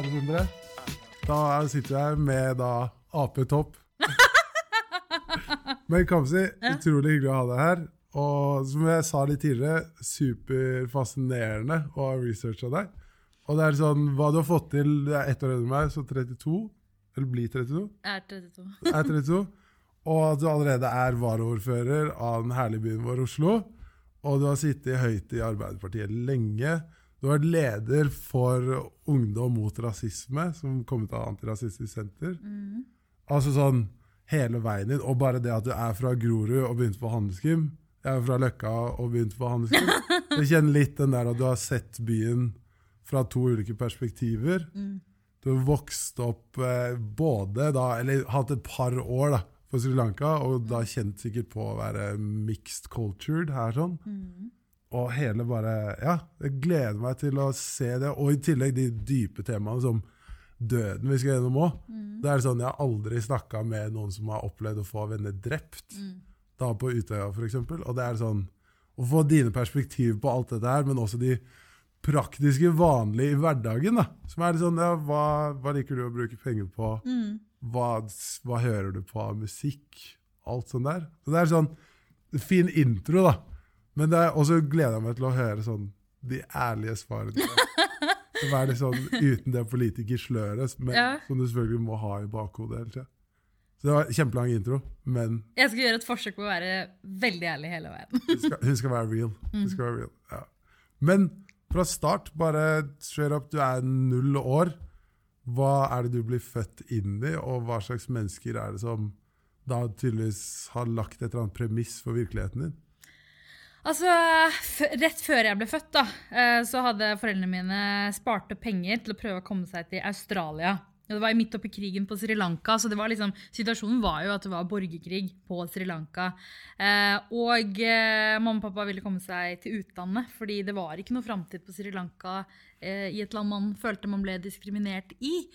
Herre Sindre, da sitter jeg med da Ap-topp. Men Kamzy, utrolig hyggelig å ha deg her. Og som jeg sa litt tidligere, superfascinerende å ha researcha deg. Og det er sånn, hva du har fått til Det er ett år eldre enn meg, så 32. Eller blir 32. Jeg er 32. Er 32. Og at du allerede er varaordfører av den herlige byen vår Oslo. Og du har sittet høyt i Arbeiderpartiet lenge. Du har vært leder for Ungdom mot rasisme, som kom ut av Antirasistisk Senter. Altså sånn hele veien inn. Og bare det at du er fra Grorud og begynte på Handelsgym. Jeg er fra Løkka og begynte på Handelsgym. Jeg kjenner litt den der at du har sett byen fra to ulike perspektiver. Du har vokst opp eh, både da, eller hatt et par år da, på Sri Lanka, og da kjent sikkert på å være mixed cultured her sånn. Og hele bare Ja, jeg gleder meg til å se det. Og i tillegg de dype temaene som døden vi skal gjennom òg. Det er sånn, Jeg har aldri snakka med noen som har opplevd å få venner drept. Da på Utøya, f.eks. Og det er sånn Å få dine perspektiv på alt dette her, men også de praktiske, vanlige i hverdagen. da. Som er sånn ja, hva, hva liker du å bruke penger på? Hva, hva hører du på av musikk? Alt sånn der. Så det er sånn fin intro, da. Men det er, også gleder jeg meg til å høre sånn de ærlige svarene. Som er sånn uten det politikersløret, men Ja. som du selvfølgelig må ha i bakhodet hele tida. Så det var kjempelang intro, men Jeg skal gjøre et forsøk på å være veldig ærlig hele veien. hun skal, hun skal være real. Hun skal være real. Ja. Men fra start, bare straight up, du er null år. Hva er det du blir født inn i, og hva slags mennesker er det som da tydeligvis har lagt et eller annet premiss for virkeligheten din? Altså, Rett før jeg ble født, da, eh, så hadde foreldrene mine spart opp penger til å prøve å komme seg til Australia. Og Det var midt oppi krigen på Sri Lanka, så var liksom, situasjonen var jo at det var borgerkrig på Sri Lanka. Eh, og eh, mamma og pappa ville komme seg til utlandet, fordi det var ikke noe framtid på Sri Lanka i et land man følte man ble diskriminert i.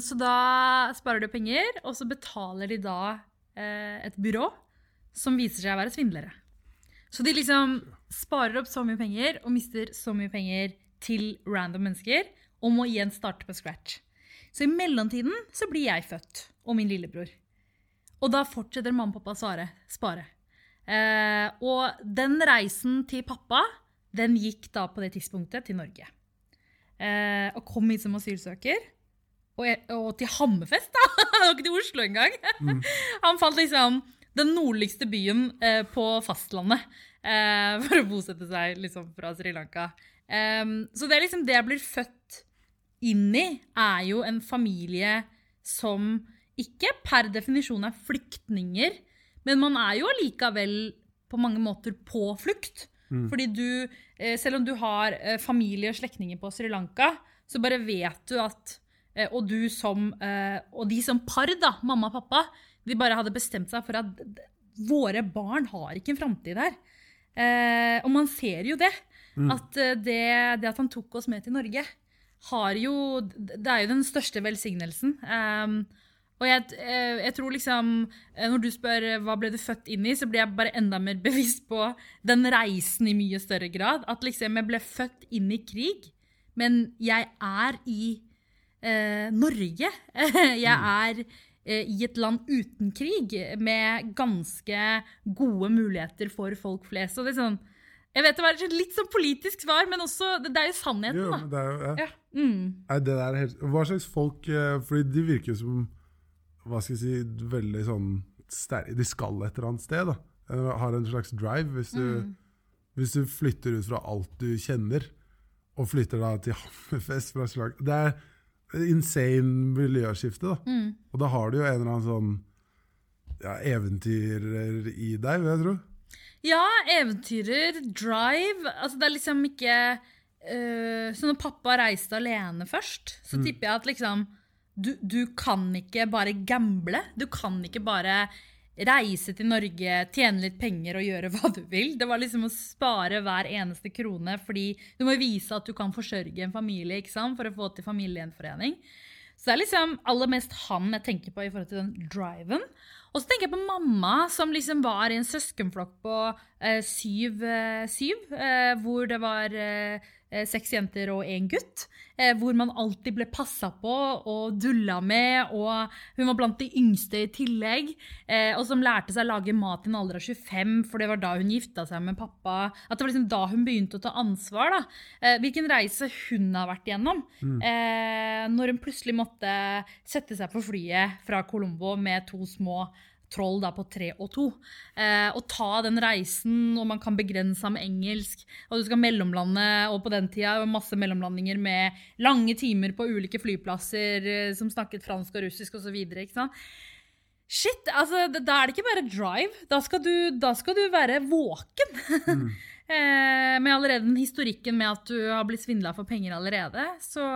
Så da sparer de penger, og så betaler de da et byrå som viser seg å være svindlere. Så de liksom sparer opp så mye penger og mister så mye penger til random mennesker og må igjen starte på scratch. Så i mellomtiden så blir jeg født, og min lillebror. Og da fortsetter mamma og pappa å svare, spare. Eh, og den reisen til pappa, den gikk da på det tidspunktet til Norge. Eh, og kom hit som asylsøker. Og, og til Hammerfest, da! Han var ikke til Oslo engang. Han fant liksom den nordligste byen eh, på fastlandet eh, for å bosette seg liksom fra Sri Lanka. Um, så det er liksom det jeg blir født inn i, er jo en familie som ikke per definisjon er flyktninger, men man er jo allikevel på mange måter på flukt. Fordi du, eh, selv om du har eh, familie og slektninger på Sri Lanka, så bare vet du at eh, Og du som eh, Og de som par, da, mamma og pappa, de bare hadde bestemt seg for at våre barn har ikke en framtid her. Eh, og man ser jo det. At eh, det, det at han tok oss med til Norge, har jo Det er jo den største velsignelsen. Um, og jeg, eh, jeg tror liksom eh, Når du spør hva ble du født inn i, så blir jeg bare enda mer bevisst på den reisen i mye større grad. At liksom jeg ble født inn i krig, men jeg er i eh, Norge. jeg er eh, i et land uten krig, med ganske gode muligheter for folk flest. Og det er sånn, jeg vet det var et litt sånn politisk svar, men også, det, det er jo sannheten, Jo, da. jo, ja. Ja. Mm. Nei, det der er helt, hva slags folk eh, Fordi de virker jo som hva skal jeg si, veldig sånn sterke De skal et eller annet sted. da. De Har en slags drive. Hvis du, Mm. hvis du flytter ut fra alt du kjenner, og flytter da til Hammerfest fra slag Det er insane miljøskifte. da. Mm. Og da har du jo en eller annen sånn ja, eventyrer i deg, vil jeg tro. Ja, eventyrer, drive Altså, det er liksom ikke uh, Så når pappa reiste alene først, så tipper jeg at liksom du, du kan ikke bare gamble. Du kan ikke bare reise til Norge, tjene litt penger og gjøre hva du vil. Det var liksom å spare hver eneste krone, fordi du må vise at du kan forsørge en familie ikke sant? for å få til familiegjenforening. Så det er liksom aller mest han jeg tenker på i forhold til den driven. Og så tenker jeg på mamma, som liksom var i en søskenflokk på eh, syv, eh, syv eh, hvor det var eh, seks jenter og én gutt. Eh, hvor man alltid ble passa på og dulla med, og hun var blant de yngste i tillegg. Eh, og som lærte seg å lage mat i en alder av 25, for det var da hun gifta seg med pappa. At det var liksom da hun begynte å ta ansvar. da. Eh, hvilken reise hun har vært gjennom. Mm. når hun plutselig måtte sette seg på flyet fra Colombo med to små troll da på tre og to. Eh, og ta den reisen, og man kan begrense ham engelsk. Og du skal mellomlande, og på den tida masse mellomlandinger med lange timer på ulike flyplasser eh, som snakket fransk og russisk osv. Shit, altså, da er det ikke bare drive. Da skal du, da skal du være våken. eh, med allerede den historikken med at du har blitt svindla for penger allerede. Så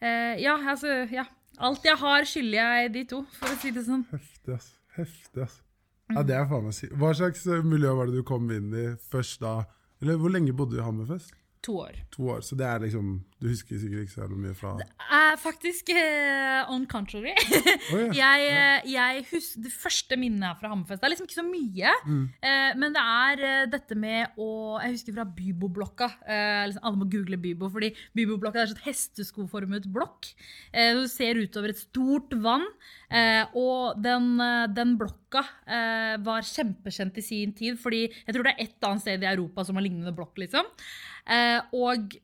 eh, ja, altså ja. Alt jeg har, skylder jeg de to, for å si det sånn. Heftig, ass. Heftig, ass. Ja, det er faen meg sykt. Hva slags miljø var det du kom inn i først da? Eller hvor lenge bodde du i Hammerfest? To år. To år. Så det er liksom Du husker sikkert ikke så mye fra Det er faktisk uh, on contrary. oh, ja. jeg, eh, jeg husker, Det første minnet fra Hammerfest Det er liksom ikke så mye. Mm. Uh, men det er uh, dette med å Jeg husker fra Bybo-blokka. Liksom, alle må google Bybo, fordi Bybo-blokka er et hesteskoformet blokk. Du ser utover et stort vann. Eh, og den, den blokka eh, var kjempekjent i sin tid, fordi jeg tror det er ett annet sted i Europa som har lignende blokk. liksom. Eh, og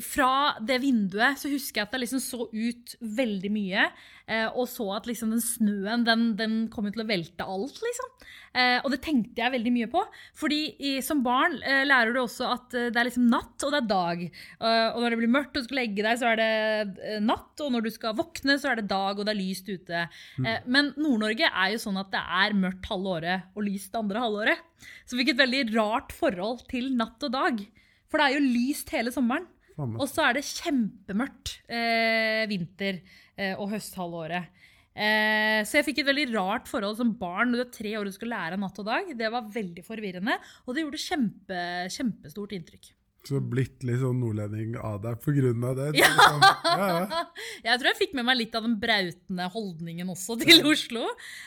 fra det vinduet så husker jeg at det liksom så ut veldig mye. Eh, og så at liksom den snøen den, den kom til å velte alt, liksom. Eh, og det tenkte jeg veldig mye på. Fordi i, som barn lærer du også at det er liksom natt og det er dag. Og når det blir mørkt og du skal legge deg, så er det natt. Og når du skal våkne, så er det dag og det er lyst ute. Eh, men Nord-Norge er jo sånn at det er mørkt halve året og lyst det andre halvåret. Så vi fikk et veldig rart forhold til natt og dag. For det er jo lyst hele sommeren. Og så er det kjempemørkt eh, vinter- eh, og høsthalvåret. Eh, så jeg fikk et veldig rart forhold som barn. Når du er tre år og du skal lære natt og dag. Det var veldig forvirrende, og det gjorde kjempe, kjempestort inntrykk. Så blitt litt sånn nordlending av deg på grunn av det? Ja. Liksom, ja, ja. Jeg tror jeg fikk med meg litt av den brautende holdningen også til Oslo.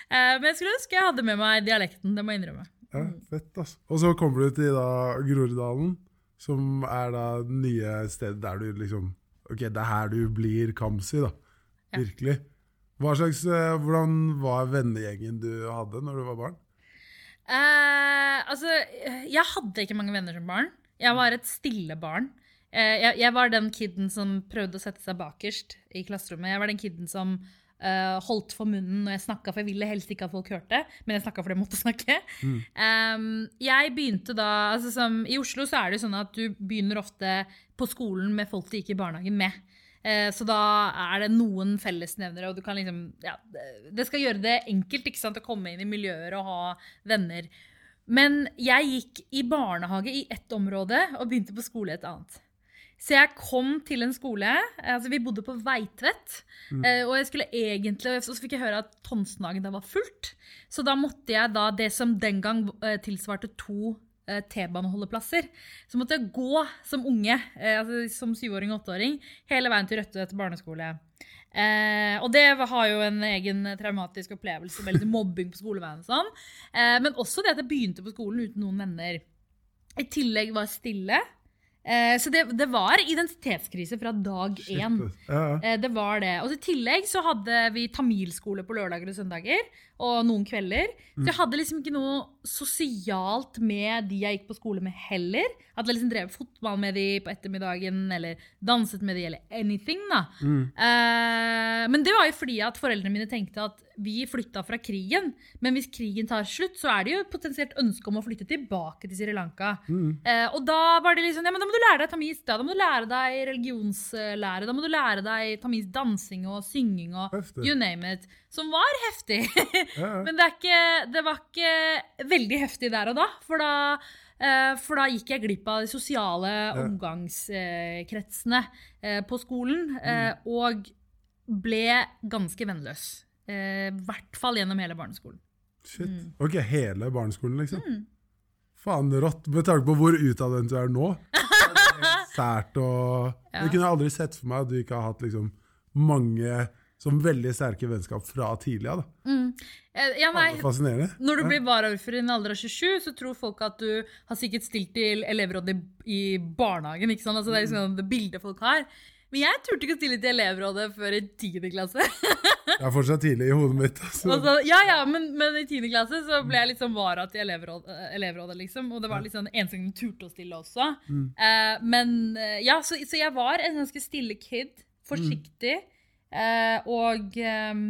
Eh, men jeg skulle ønske jeg hadde med meg dialekten, det må jeg innrømme. ja, fett, altså. Og så kommer du til da Groruddalen, som er da det nye stedet der du liksom Ok, det er her du blir Kamzy, da. Ja. Virkelig. Slags, eh, hvordan var vennegjengen du hadde når du var barn? Eh, altså, jeg hadde ikke mange venner som barn. Jeg var et stille barn. Eh, jeg, jeg var den kiden som prøvde å sette seg bakerst i klasserommet. Jeg var den kiden som eh, holdt for munnen når jeg snakka, for jeg ville helst ikke at folk hørte. Men jeg snakka fordi jeg måtte snakke. Um, jeg begynte da altså som, I Oslo så er det jo sånn at du begynner ofte på skolen med folk du gikk i barnehagen med. Uh, Så da er det noen fellesnevnere, og du kan liksom ja, det- Det skal gjøre det enkelt ikke sant, å komme inn i miljøer og ha venner. Men jeg gikk i barnehage i ett område og begynte på skole i et annet. Så jeg kom til en skole altså Vi bodde på Veitvet. Mm. Og jeg skulle egentlig så fikk jeg høre at Tonsenhagen var fullt. Så da måtte jeg da det som den gang eh, tilsvarte to eh, T-baneholdeplasser. Så måtte jeg gå som unge, eh, altså som syvåring og åtteåring, hele veien til Rødtvet barneskole. Eh, og det har jo en egen traumatisk opplevelse med litt mobbing på skoleveien. og Sånn. Eh, men også det at jeg begynte på skolen uten noen venner. I tillegg var jeg stille. Eh, så det, det var identitetskrise fra dag én. Ja. Eh, Det var det. Og i tillegg så hadde vi tamilskole på lørdager og søndager. Og noen kvelder. Så jeg hadde liksom ikke noe sosialt med de jeg gikk på skole med heller. At jeg liksom drev fotball med de på ettermiddagen, eller danset med de, eller anything. da. Eh, men det var jo fordi at foreldrene mine tenkte at vi flytta fra krigen. Men hvis krigen tar slutt, så er det jo et potensielt ønske om å flytte tilbake til Sri Lanka. Eh, og da var det liksom, ja, men da må du lære deg tamis, da. da må du lære deg religionslære, da må du lære deg tamis dansing og synging og Heftig. you name it. Som var heftig. Men det, ikke, det var ikke veldig heftig der og da, for da eh, for da gikk jeg glipp av de sosiale omgangskretsene eh, på skolen, eh, og ble ganske vennløs. I hvert fall gjennom hele barneskolen. Shit. Mm. Ok, hele barneskolen, liksom? Faen rått, med tanke på hvor utadvendt du er nå. Sært og Ja. Jeg kunne aldri sett for meg at du ikke har hatt liksom mange som veldig sterke vennskap fra tidlig av. Mm. Eh, Ja, Fascinerende. Når du blir varaordfører i en alder av 27, så tror folk at du har sikkert stilt til elevrådet i, barnehagen. ikke sant? Altså, det er liksom det bildet folk har. Men jeg turte ikke å stille til elevrådet før i 10. klasse. det er fortsatt tidlig i hodet mitt. Altså. Altså, ja, ja, men, men i 10. klasse så ble jeg liksom vara til elevrådet, elevrådet, liksom. Og det var liksom eneste gangen du turte å stille også. Eh, men eh, ja, så, så jeg var en ganske stille kid. Forsiktig. Eh, og ehm,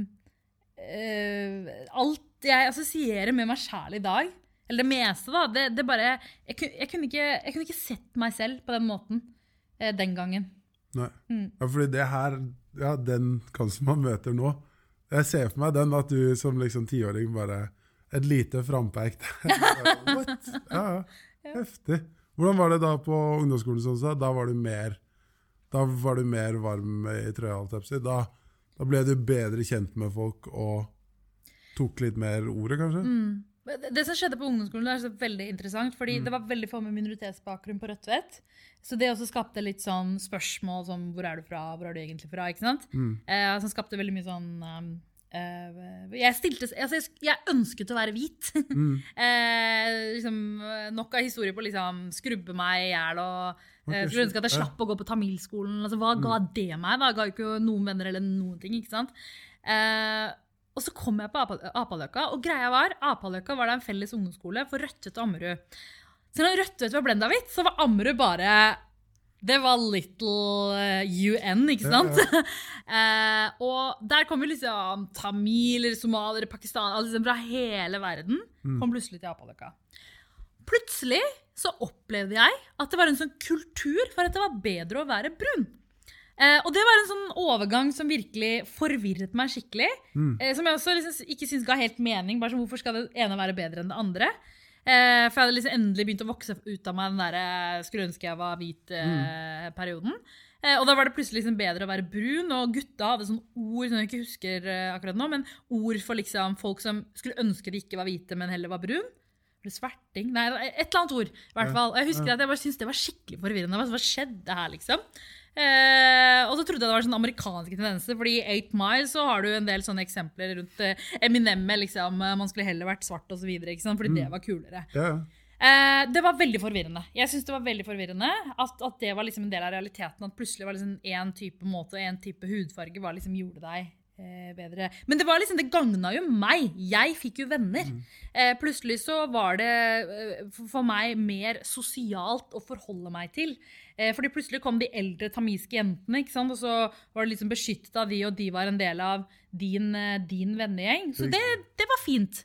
eh, alt jeg assosierer med meg sjæl i dag, eller det meste, da, det, det bare jeg, jeg, kunne ikke, jeg kunne ikke sett meg selv på den måten eh, den gangen. Nei. Mm. Ja, fordi det her, ja, den kanskje man møter nå Jeg ser for meg den at du som liksom tiåring bare Et lite frampeik. What? Ja, ja. Heftig. Hvordan var det da på ungdomsskolen? Sånn, så? Da var du mer Da var du mer varm i trøya. Da, da ble du bedre kjent med folk og tok litt mer ordet, kanskje? Mm. Det som skjedde på ungdomsskolen, er så veldig interessant, fordi Mm. det var veldig få med minoritetsbakgrunn på Rødtvet. Så det også skapte litt sånn spørsmål som hvor er du fra, hvor er du egentlig fra? ikke sant? Mm. Eh, som skapte veldig mye sånn um, uh, jeg, stilte, altså jeg, ønsket å være hvit. Mm. eh, liksom, eh, nok av historier på liksom, skrubbe meg i hjel. og Eh, skulle ønske at jeg ja. slapp å gå på tamilskolen. Altså, hva ga det meg? da? Jeg Ga ikke noen venner eller noen ting. ikke sant? Eh, og så kom jeg på Apa- Apaløkka, og greia var Apaløkka var da en felles ungdomsskole for Rødtvet og Ammerud. Selv om Rødtvet var blenda hvitt, så var Ammerud bare det var little eh, UN, ikke Ja, sant? eh, og der kom jo liksom tamiler, somaliere, pakistanere liksom Fra hele verden kom plutselig til Apaløkka. Plutselig så opplevde jeg at det var en sånn kultur for at det var bedre å være brun. Eh, og det var en sånn overgang som virkelig forvirret meg skikkelig. Eh, som jeg også liksom ikke syns ga helt mening. bare sånn, Hvorfor skal det ene være bedre enn det andre? Eh, for jeg hadde liksom endelig begynt å vokse ut av meg den der eh, 'skulle ønske jeg var hvit'-perioden. Eh, og da var det plutselig liksom bedre å være brun, og gutta hadde sånne ord som jeg ikke husker eh, akkurat nå, men ord for liksom folk som skulle ønske de ikke var hvite, men heller var brun. Sverting? Nei, et eller annet ord. i hvert fall. Og jeg husker at jeg bare syntes det var skikkelig forvirrende. Hva hva skjedde her, liksom? Eh, og så trodde jeg det var sånn amerikanske tendenser, fordi i Eight Mile så har du en del sånne eksempler rundt eh, Eminem, liksom. eh, Man skulle heller vært svart sant? fordi det var kulere. Ja. Eh, det var veldig forvirrende. Jeg synes det var veldig forvirrende at, at det var liksom en del av realiteten. At plutselig var liksom én type måte og én type hudfarge var liksom gjorde deg bedre. Men det var liksom, det gagna jo meg. Jeg fikk jo venner. Eh, plutselig så var det eh, for, meg mer sosialt å forholde meg til. Eh, fordi plutselig kom de eldre tamilske jentene, ikke sant? og så var det liksom beskyttet av de, og de var en del av din, eh, din vennegjeng. Så det, det var fint.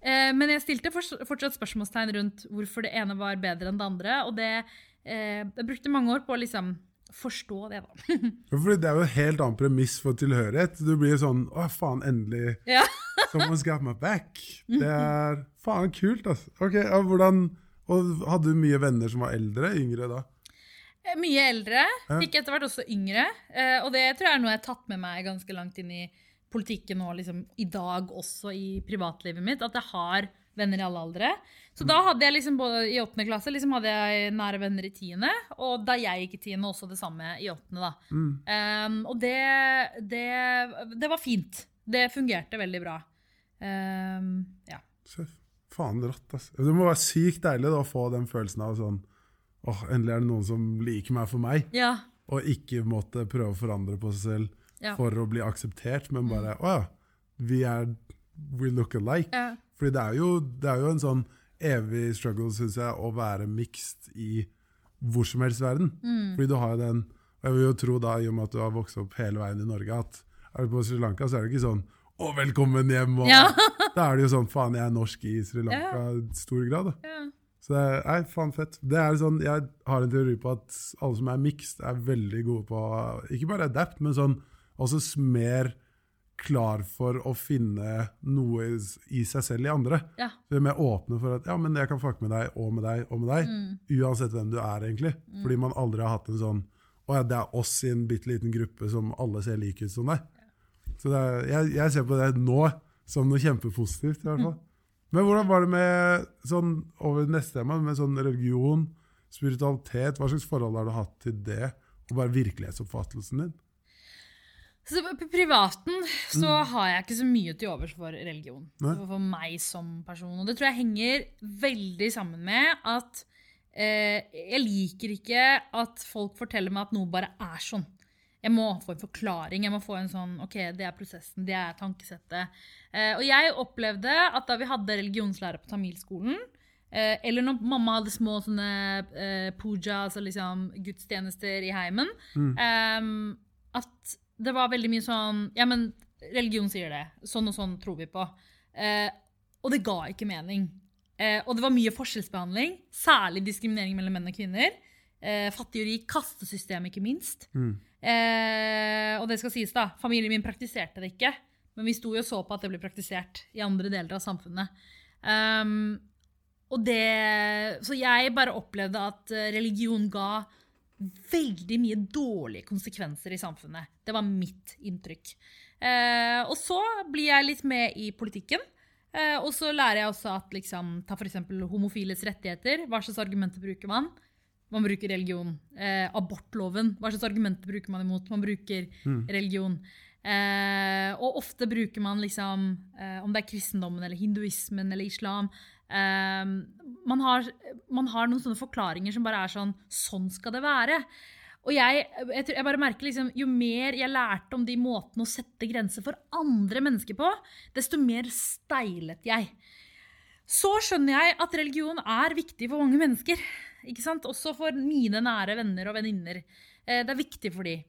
Eh, men jeg stilte fortsatt spørsmålstegn rundt hvorfor det ene var bedre enn det andre. Og det, eh, jeg brukte mange år på å liksom forstå det, da. Fordi det er jo et helt annet premiss for tilhørighet. Du blir sånn Å, faen, endelig. ja. Someone's got my back. Det er faen kult, altså. Ok, ja, hvordan Og hadde du mye venner som var eldre? Yngre da? Eh, Mye eldre. Fikk etter hvert også yngre. eh, Og det tror jeg er noe jeg har tatt med meg ganske langt inn i politikken og liksom i dag også i privatlivet mitt. At jeg har venner i alle aldre. Så da hadde jeg liksom både i åttende klasse liksom hadde jeg nære venner i tiende. Og da jeg gikk i tiende, også det samme i åttende. da. Mm. Um, og det, det, det var fint. Det fungerte veldig bra. Um, ja. Så, faen rått, altså. Det må være sykt deilig da, å få den følelsen av sånn Åh, endelig er det noen som liker meg for meg. Ja. Og ikke måtte prøve å forandre på seg selv Ja. for å bli akseptert, men bare Å ja, vi er We look alike. ja. Fordi det er jo, det er jo en sånn evig struggle, syns jeg, å være mixed i hvor som helst verden. Mm. Fordi du har jo den Og jeg vil jo tro, da, i og med at du har vokst opp hele veien i Norge, at er du på Sri Lanka, så er det ikke sånn 'Å, velkommen hjem', og Ja. Da er det jo sånn 'Faen, jeg er norsk i Sri Lanka' i stor grad. da. ja. Så det er, nei, faen fett. Det er sånn, Jeg har en teori på at alle som er mixed, er veldig gode på ikke bare adapt, men sånn også smer mer klar for å finne noe i, seg selv i andre. ja. Så er mer åpne for at ja, men jeg kan fucke med deg og med deg og med deg, Mm. uansett hvem du er, egentlig. Fordi man aldri har hatt en sånn Å ja, det er oss i en bitte liten gruppe som alle ser like ut som deg. Så det er, jeg, jeg ser på det nå som noe kjempepositivt, i hvert fall. Men hvordan var det med sånn over neste tema, med sånn religion, spiritualitet? Hva slags forhold har du hatt til det, og bare virkelighetsoppfattelsen din? Så på privaten så har jeg ikke så mye til overs for religion. Nei. For meg som person. Og det tror jeg henger veldig sammen med at eh, jeg liker ikke at folk forteller meg at noe bare er sånn. Jeg må få en forklaring. Jeg må få en sånn OK, det er prosessen, det er tankesettet. Eh, og jeg opplevde at da vi hadde religionslærer på tamilskolen, eh, eller når mamma hadde små sånne eh, puja, altså liksom gudstjenester i heimen, eh, at det var veldig mye sånn Ja, men religion sier det. Sånn og sånn tror vi på. Eh, og det ga ikke mening. Eh, og det var mye forskjellsbehandling, særlig diskriminering mellom menn og kvinner. Eh, fattig og rik, kastesystem, ikke minst. Eh, og det skal sies, da. Familien min praktiserte det ikke. Men vi sto jo og så på at det ble praktisert i andre deler av samfunnet. Um, og det, så jeg bare opplevde at eh, religion ga veldig mye dårlige konsekvenser i samfunnet. Det var mitt inntrykk. Eh, og så blir jeg litt med i politikken. Eh, og så lærer jeg også at liksom, ta f.eks. homofiles rettigheter. Hva slags argumenter bruker man? Man bruker religion. Eh, abortloven. Hva slags argumenter bruker man imot? Man bruker religion. Eh, og ofte bruker man liksom eh, Om det er kristendommen eller hinduismen eller islam eh, man, har, man har noen sånne forklaringer som bare er sånn Sånn skal det være. Og jeg, jeg, jeg bare merker liksom, Jo mer jeg lærte om de måtene å sette grenser for andre mennesker på, desto mer steilet jeg. Så skjønner jeg at religion er viktig for mange mennesker. Ikke sant? Også for mine nære venner og venninner. Eh, Det er viktig for dem.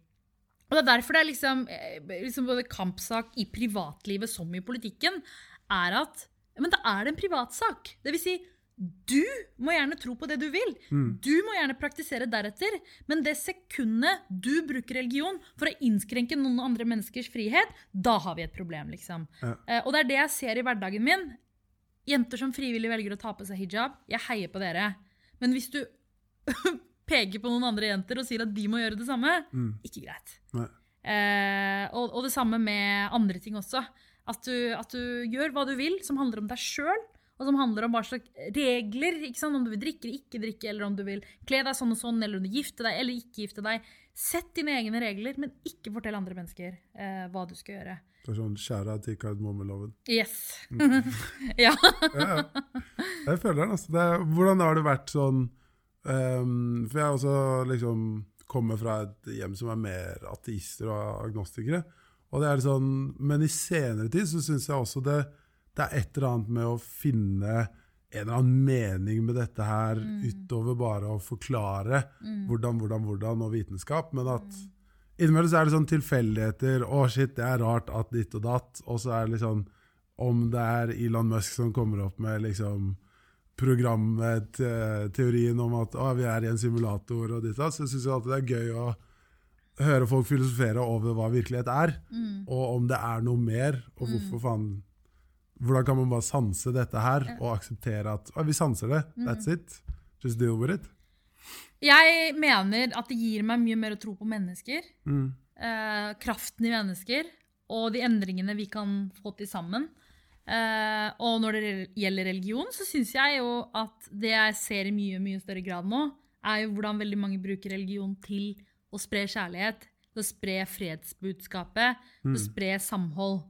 Og det er derfor det er liksom, eh, liksom både kampsak i privatlivet som i politikken, er at men da er en privatsak. Det vil si, du må gjerne tro på det du vil. Du må gjerne praktisere deretter. Men det sekundet du bruker religion for å innskrenke noen andre menneskers frihet, da har vi et problem, liksom. Ja. Eh, og det er det jeg ser i hverdagen min. Jenter som frivillig velger å ta på seg hijab, jeg heier på dere. Men hvis du peker på noen andre jenter og sier at de må gjøre det samme, ikke greit. Eh, og, og det samme med andre ting også. At du, at du gjør hva du vil som handler om deg sjøl, og som handler om hva slags regler. Om du vil drikke eller ikke drikke, eller om du vil kle deg sånn og sånn, eller om du vil gifte deg eller ikke gifte deg. Sett dine egne regler, men ikke fortell andre mennesker eh, hva du skal gjøre. Det er sånn skjæra til kardemommeloven. Yes. ja. Ja, ja. Jeg føler den, altså. Er- hvordan har det vært sånn um, For jeg også liksom kommer fra et hjem som er mer ateister og agnostikere. Og det er sånn, Men i senere tid så syns jeg også det, det er et eller annet med å finne en eller annen mening med dette her, utover bare å forklare hvordan, hvordan, hvordan, og vitenskap. Men at innimellom så er det sånn tilfeldigheter. Å, shit, det er rart at ditt og datt. Og så er det liksom Om det er Elon Musk som kommer opp med liksom programmet, teorien om at å, vi er i en simulator og ditt og datt, så syns jeg alltid det er gøy å høre folk filosofere over hva virkelighet er, og om det er noe mer, og hvorfor faen Hvordan kan man bare sanse dette her og akseptere at vi sanser det, that's it. Just deal with it. Jeg mener at det gir meg mye mer å tro på mennesker. Mm. eh, kraften i mennesker og de endringene vi kan få til sammen. Eh, og når det gjelder religion, så syns jeg jo at det jeg ser i mye mye større grad nå, er jo hvordan veldig mange bruker religion til å spre kjærlighet, til å spre fredsbudskapet, til å spre samhold.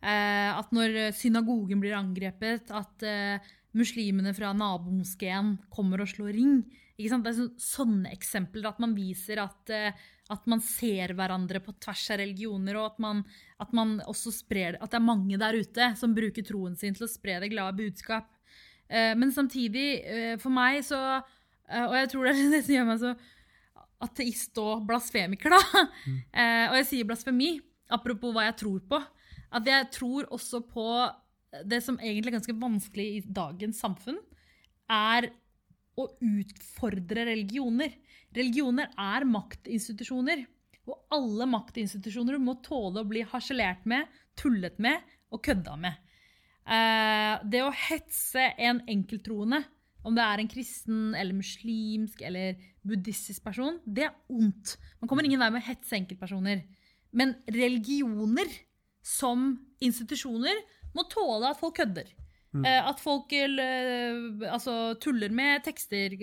Eh, at når synagogen blir angrepet, at eh, muslimene fra nabomoskeen kommer og slår ring. Ikke sant? Det er så, sånne eksempler, at man viser at, eh, at man ser hverandre på tvers av religioner, og at man, at man også sprer At det er mange der ute som bruker troen sin til å spre det glade budskap. Eh, men samtidig, for meg så Og jeg tror det er det som gjør meg så ateist og blasfemiker, da. Eh, og jeg sier blasfemi, apropos hva jeg tror på. At jeg tror også på det som egentlig er ganske vanskelig i dagens samfunn, er å utfordre religioner. Religioner er maktinstitusjoner. Og alle maktinstitusjoner må tåle å bli harselert med, tullet med og kødda med. Eh, det å hetse en enkelttroende, om det er en kristen eller muslimsk eller buddhistisk person, det er ondt. Man kommer ingen vei med å hetse enkeltpersoner. Men religioner som institusjoner må tåle at folk kødder. Mm. at folk eh, altså, tuller med tekster,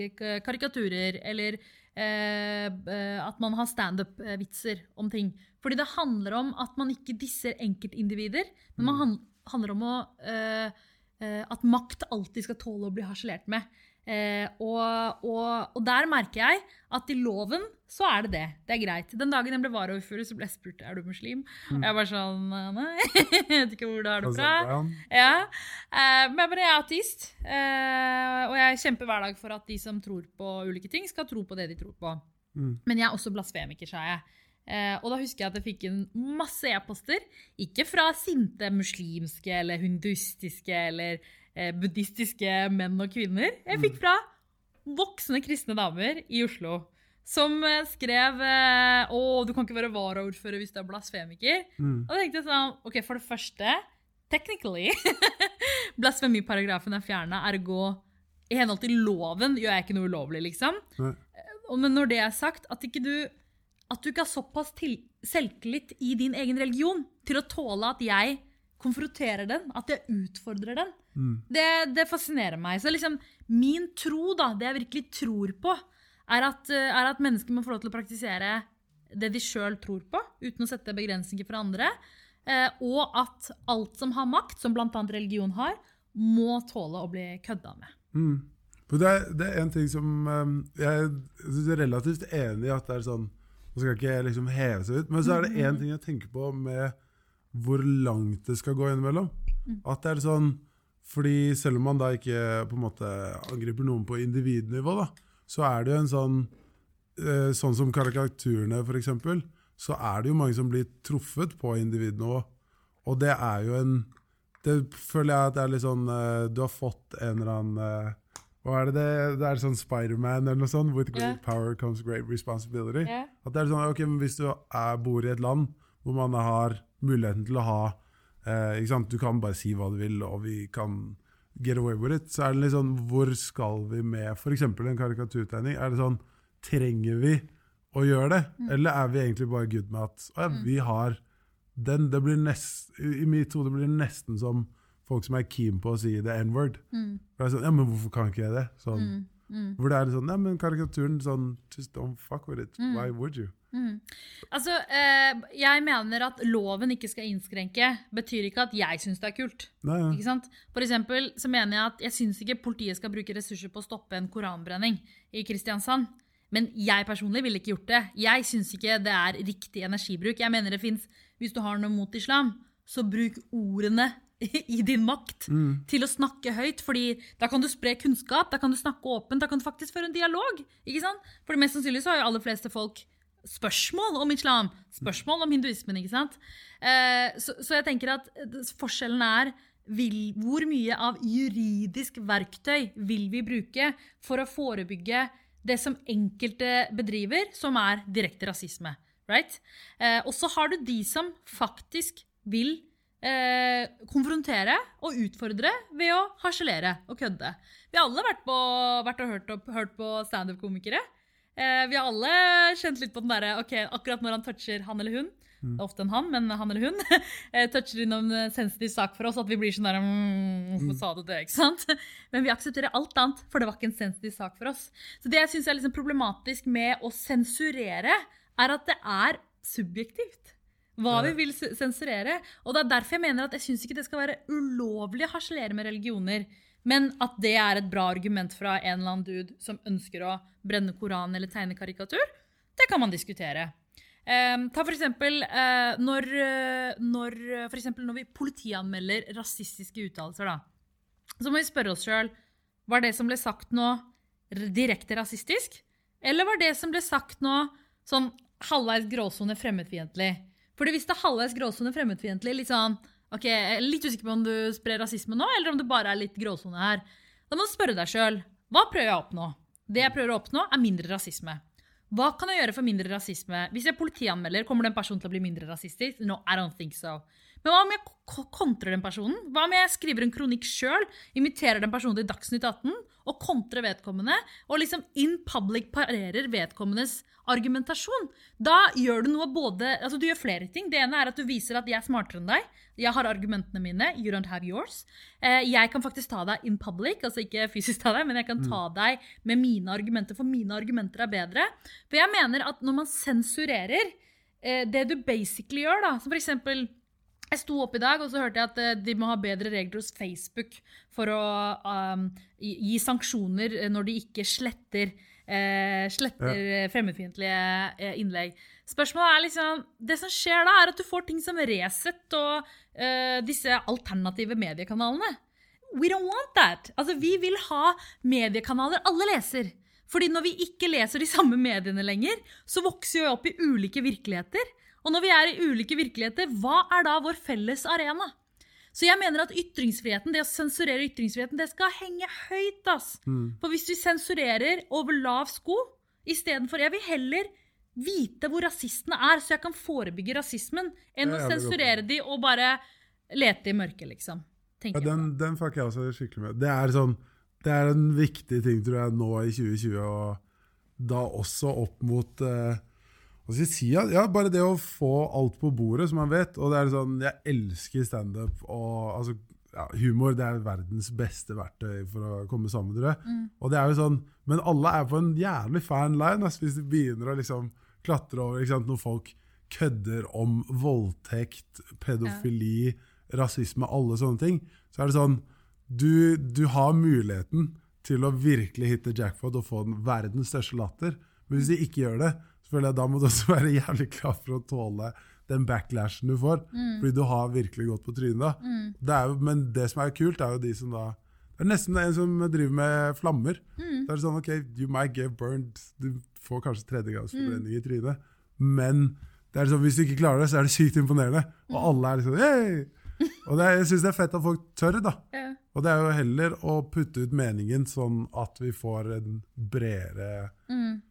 karikaturer, eller eh, eh, at man har standup-vitser om ting. Fordi det handler om at man ikke disser enkeltindivider, men man handler om å, eh, eh, at makt alltid skal tåle å bli harselert med. Eh, og, og, og der merker jeg at i loven så er det det. Det er greit. Den dagen jeg ble varaordfører, så ble jeg spurt er du muslim. Jeg var sånn Nei, jeg vet ikke hvor du har det fra. Ja, eh, men jeg bare er ateist. Eh, og jeg kjemper hver dag for at de som tror på ulike ting, skal tro på det de tror på. Mm. Men jeg er også blasfemiker, sa jeg. Eh, og da husker jeg at jeg fikk inn masse e-poster. Ikke fra sinte muslimske eller hinduistiske eller buddhistiske menn og kvinner. Jeg fikk fra voksne kristne damer i Oslo. Som eh, skrev eh, 'Å, du kan ikke være varaordfører hvis du er blasfemiker'. Mm. Og da tenkte jeg sånn, ok, for det første, technically, blasfemiparagrafen er fjernet, ergo, i henhold til loven gjør jeg ikke noe ulovlig, liksom. Nei. Men når det er sagt, at ikke du, at du ikke har såpass til, selvtillit i din egen religion til å tåle at jeg konfronterer den, at jeg utfordrer den, Mm. det, det fascinerer meg. Så liksom, min tro, da, det jeg virkelig tror på, er at, eh, er at mennesker må få lov til å praktisere det de sjøl tror på, uten å sette begrensninger for andre. Eh, og at alt som har makt, som bl.a. religion har, må tåle å bli kødda med. Mm. For det, er, det er en ting som um, Jeg synes er relativt enig i at det er sånn Nå skal ikke liksom heve seg ut, men så er det én ting jeg tenker på med hvor langt det skal gå innimellom. At det er sånn Fordi selv om man da ikke på en måte angriper noen på individnivå, da, så er det jo en sånn eh, Sånn som karikaturene, f.eks., så er det jo mange som blir truffet på individnivå. Og det er jo en Det føler jeg at det er litt sånn eh, Du har fått en eller annen eh, Hva er det det, det er sånn Spiderman eller noe sånt? With great yeah. power comes great responsibility. Yeah. At det er sånn, ok, men Hvis du er, bor i et land hvor man har muligheten til å ha eh? Du kan bare si hva du vil, og vi kan get away with it. Så er det litt sånn Hvor skal vi med f.eks. en karikaturtegning? Er det sånn Trenger vi å gjøre det? Eller er vi egentlig bare good med at ja, vi har den? Det blir nest, I mitt hode blir det nesten som folk som er keen på å si the n-word. Mm. sånn, ja, men hvorfor kan ikke jeg det? Sånn, Hvor det er sånn, ja, men karikaturen sånn, just don't fuck with it. Why would you? Altså, eh, jeg mener at loven ikke skal innskrenke, betyr ikke at jeg syns det er kult. Nei, ja. Ikke sant? For eksempel så mener jeg at jeg syns ikke politiet skal bruke ressurser på å stoppe en koranbrenning i Kristiansand. Men jeg personlig ville ikke gjort det. Jeg syns ikke det er riktig energibruk. Jeg mener det fins Hvis du har noe mot islam, så bruk ordene i din makt til å snakke høyt. fordi da kan du spre kunnskap, da kan du snakke åpent, da kan du faktisk føre en dialog. ikke sant? For det mest sannsynlig så har jo aller fleste folk spørsmål om islam, spørsmål om hinduismen. ikke sant? Eh, så, jeg tenker at eh, forskjellen er vil, hvor mye av juridisk verktøy vil vi bruke for å forebygge det som enkelte bedriver, som er direkte rasisme. Right? Eh, og så har du de som faktisk vil eh, konfrontere og utfordre ved å harselere og kødde. Vi har alle vært, på, vært og hørt, opp, hørt på standup-komikere. Eh, vi har alle kjent litt på den derre ok, akkurat når han toucher han eller hun. Det er ofte en han, men han eller hun. eh, toucher innom en sensitiv sak for oss, at vi blir sånn der mm, Hvorfor sa du det? ikke sant? Men vi aksepterer alt annet, for det var ikke en sensitiv sak for oss. Så det jeg syns er liksom problematisk med å sensurere, er at det er subjektivt. Hva vi vil sensurere. Og det er derfor jeg mener at jeg syns ikke det skal være ulovlig å harselere med religioner. Men at det er et bra argument fra en eller annen dude som ønsker å brenne Koran eller tegne karikatur, det kan man diskutere. Eh, ta for eksempel eh, når, eh, når, eh, for eksempel når vi politianmelder rasistiske uttalelser, da. Så må vi spørre oss sjøl var det som ble sagt nå, direkte rasistisk? Eller var det som ble sagt nå, sånn halvveis gråsone fremmedfiendtlig? Fordi hvis det er halvveis gråsone fremmedfiendtlig, litt sånn ok, jeg er litt usikker på om du sprer rasisme nå, eller om det bare er litt gråsone her. Da må du spørre deg sjøl hva prøver jeg å oppnå? Det jeg prøver å oppnå, er mindre rasisme. Hva kan jeg gjøre for mindre rasisme? Hvis jeg politianmelder, kommer den personen til å bli mindre rasistisk? No, I don't think so. Men hva om jeg kontrer den personen? Hva om jeg skriver en kronikk sjøl, inviterer den personen til Dagsnytt 18 og kontrer vedkommende, og liksom in public parerer vedkommendes argumentasjon? Da gjør du noe både Altså, du gjør flere ting. Det ene er at du viser at jeg er smartere enn deg. Jeg har argumentene mine. You don't have yours. Eh, jeg kan faktisk ta deg in public, altså ikke fysisk ta deg, men jeg kan ta deg med mine argumenter, for mine argumenter er bedre. For jeg mener at når man sensurerer eh, det du basically gjør, da, som for eksempel jeg sto opp i dag og så hørte jeg at eh, de må ha bedre regler hos Facebook for å um, gi gi sanksjoner eh, når de ikke sletter, eh, sletter ja. fremmedfiendtlige eh, innlegg. Spørsmålet er liksom, Det som skjer da, er at du får ting som Resett og eh, disse alternative mediekanalene. We don't want that. Altså, Vi vil ha mediekanaler alle leser. Fordi når vi ikke leser de samme mediene lenger, så vokser vi opp i ulike virkeligheter. Og når vi er i ulike virkeligheter, hva er da vår felles arena? Så jeg mener at ytringsfriheten, det å sensurere ytringsfriheten, det skal henge høyt. ass. For hvis vi sensurerer over lav sko istedenfor Jeg vil heller vite hvor rasistene er, så jeg kan forebygge rasismen, enn å sensurere de og bare lete i mørket, liksom. Ja, den, den fucker jeg også skikkelig med. Det er, sånn, det er en viktig ting, tror jeg, nå i 2020, og da også opp mot eh, hva skal jeg si, ja, ja, bare det å få alt på bordet, som man vet. Og det er sånn, Jeg elsker standup. altså, ja, Humor det er verdens beste verktøy for å komme sammen. Tror jeg. Og det er jo sånn, Men alle er på en jævlig fan line altså, hvis de begynner å liksom klatre over ikke sant, når folk kødder om voldtekt, pedofili, rasisme, alle sånne ting. Så er det sånn du, du har muligheten til å virkelig hitte jackpot og få den verdens største latter. Men hvis de ikke gjør det, så føler jeg da må du også være jævlig klar for å tåle den backlashen du får. Fordi du har virkelig gått på trynet. da. Det er jo, men det som er kult, er jo de som da Det er nesten en som driver med flammer. Det er sånn, ok, You might get burned. Du får kanskje tredjegradsforbrenning i trynet. Men det er sånn, hvis du ikke klarer det, så er det sykt imponerende. Og alle er liksom hey! Og det, er- jeg syns det er fett at folk tør, da. Ja. Og det er jo heller å putte ut meningen sånn at vi får en bredere si,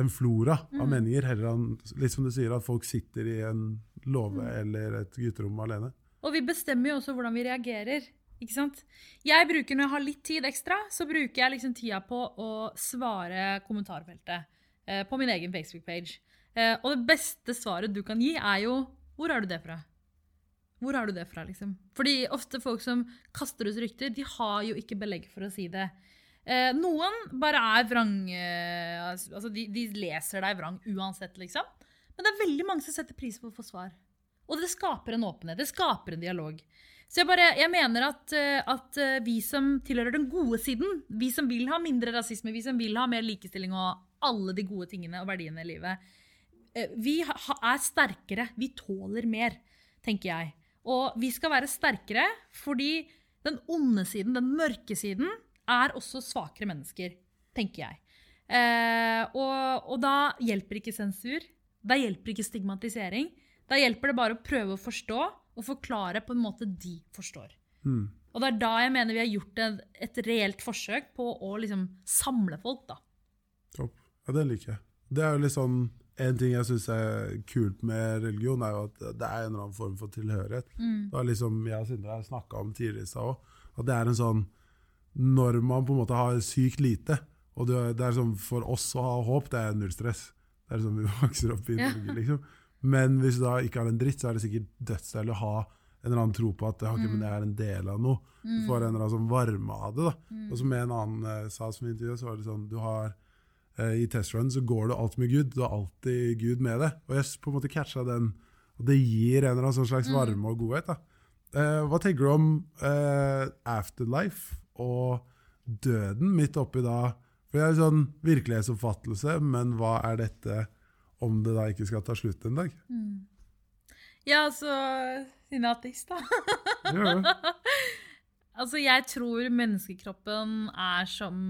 en flora av meninger, heller enn litt som du sier, at folk sitter i en låve eller et gutterom alene. Og vi bestemmer jo også hvordan vi reagerer. Ikke sant? Jeg bruker, Når jeg har litt tid ekstra, så bruker jeg liksom tida på å svare kommentarfeltet eh, på min egen Facebook-page. Eh, og det beste svaret du kan gi, er jo 'Hvor har du det fra?' Hvor har du det fra, liksom? Fordi ofte folk som kaster ut rykter, de har jo ikke belegg for å si det. Eh, noen bare er vrang eh, Altså, de, de leser deg vrang uansett, liksom. Men det er veldig mange som setter pris på å få svar. Og det skaper en åpenhet. Det skaper en dialog. Så jeg, bare, jeg mener at, eh, at eh, vi som tilhører den gode siden, vi som vil ha mindre rasisme, vi som vil ha mer likestilling og alle de gode tingene og verdiene i livet, vi er sterkere. Vi tåler mer, tenker jeg. Og vi skal være sterkere fordi den onde siden, den mørke siden, er også svakere mennesker, tenker jeg. Eh, og, og da hjelper ikke sensur. Da hjelper ikke stigmatisering. Da hjelper det bare å prøve å forstå og forklare på en måte de forstår. Mm. Og det er da jeg mener vi har gjort et, et reelt forsøk på å liksom samle folk, da. Topp. Ja, det liker jeg. Det er jo sånn En ting jeg syns er kult med religion, er jo at det er en eller annen form for tilhørighet. Det er liksom jeg og Sindre snakka om tidligere i stad òg, at det er en sånn Når man på en måte har sykt lite, og det det er sånn for oss å ha håp, det er null stress. Det er sånn vi vokser opp i Ja. Norge, liksom. Men hvis du da ikke har en dritt, så er det sikkert dødsdeilig å ha en eller annen tro på at okay, men jeg er en del av noe. Du får en eller annen sånn varme av det. da. Og som en annen eh, sa som intervjuet, så var det sånn du har eh, I testrun så går du alltid med Gud. Du har alltid Gud med deg. Og jeg på en måte catcha den. Og det gir en eller annen sånn slags varme og godhet. da. Eh, hva tenker du om eh, afterlife og døden midt oppi da? For det er sånn virkelighetsoppfattelse, men hva er dette om det da ikke skal ta slutt en dag? Ja, altså Siden jeg er ateist, da. Ja. Altså, jeg tror menneskekroppen er som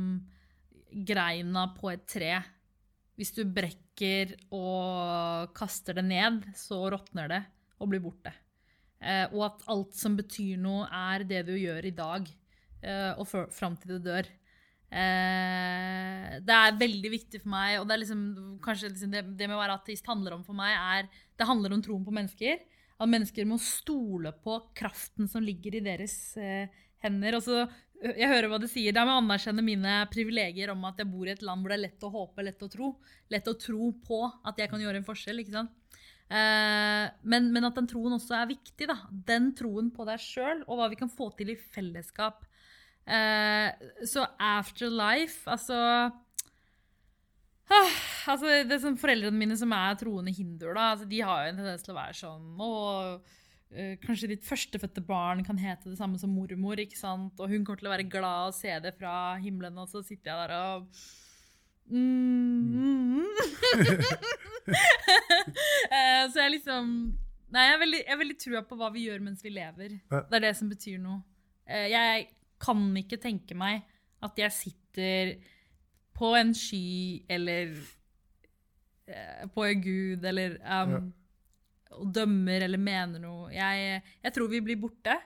greina på et tre. Hvis du brekker og kaster det ned, så råtner det og blir borte. Eh, og at alt som betyr noe, er det du gjør i dag, og før- fram til du dør. Eh, det er veldig viktig for meg, og det er liksom, kanskje liksom det, det med å være ateist handler om for meg, er Det handler om troen på mennesker. at mennesker må stole på kraften som ligger i deres eh, hender. Og så, jeg hører hva du sier. Det er med å anerkjenne mine privilegier om at jeg bor i et land hvor det er lett å håpe, lett å tro. Lett å tro på at jeg kan gjøre en forskjell. ikke sant? Eh, men, men at den troen også er viktig. da. Den troen på deg sjøl og hva vi kan få til i fellesskap. Eh, så afterlife, altså ah, altså det er sånn Foreldrene mine som er troende hinduer, da, altså de har jo en tendens til å være sånn og, uh, Kanskje ditt førstefødte barn kan hete det samme som mormor, ikke sant? og hun kommer til å være glad og se det fra himmelen, og så sitter jeg der og mm. Eh, Så jeg liksom Nei, jeg har veldig, jeg har veldig trua på hva vi gjør mens vi lever. Det er det som betyr noe. Uh, Jeg kan ikke tenke meg at jeg sitter på en sky eller eh, på en gud eller um, og dømmer eller mener noe. Jeg, jeg tror vi blir borte,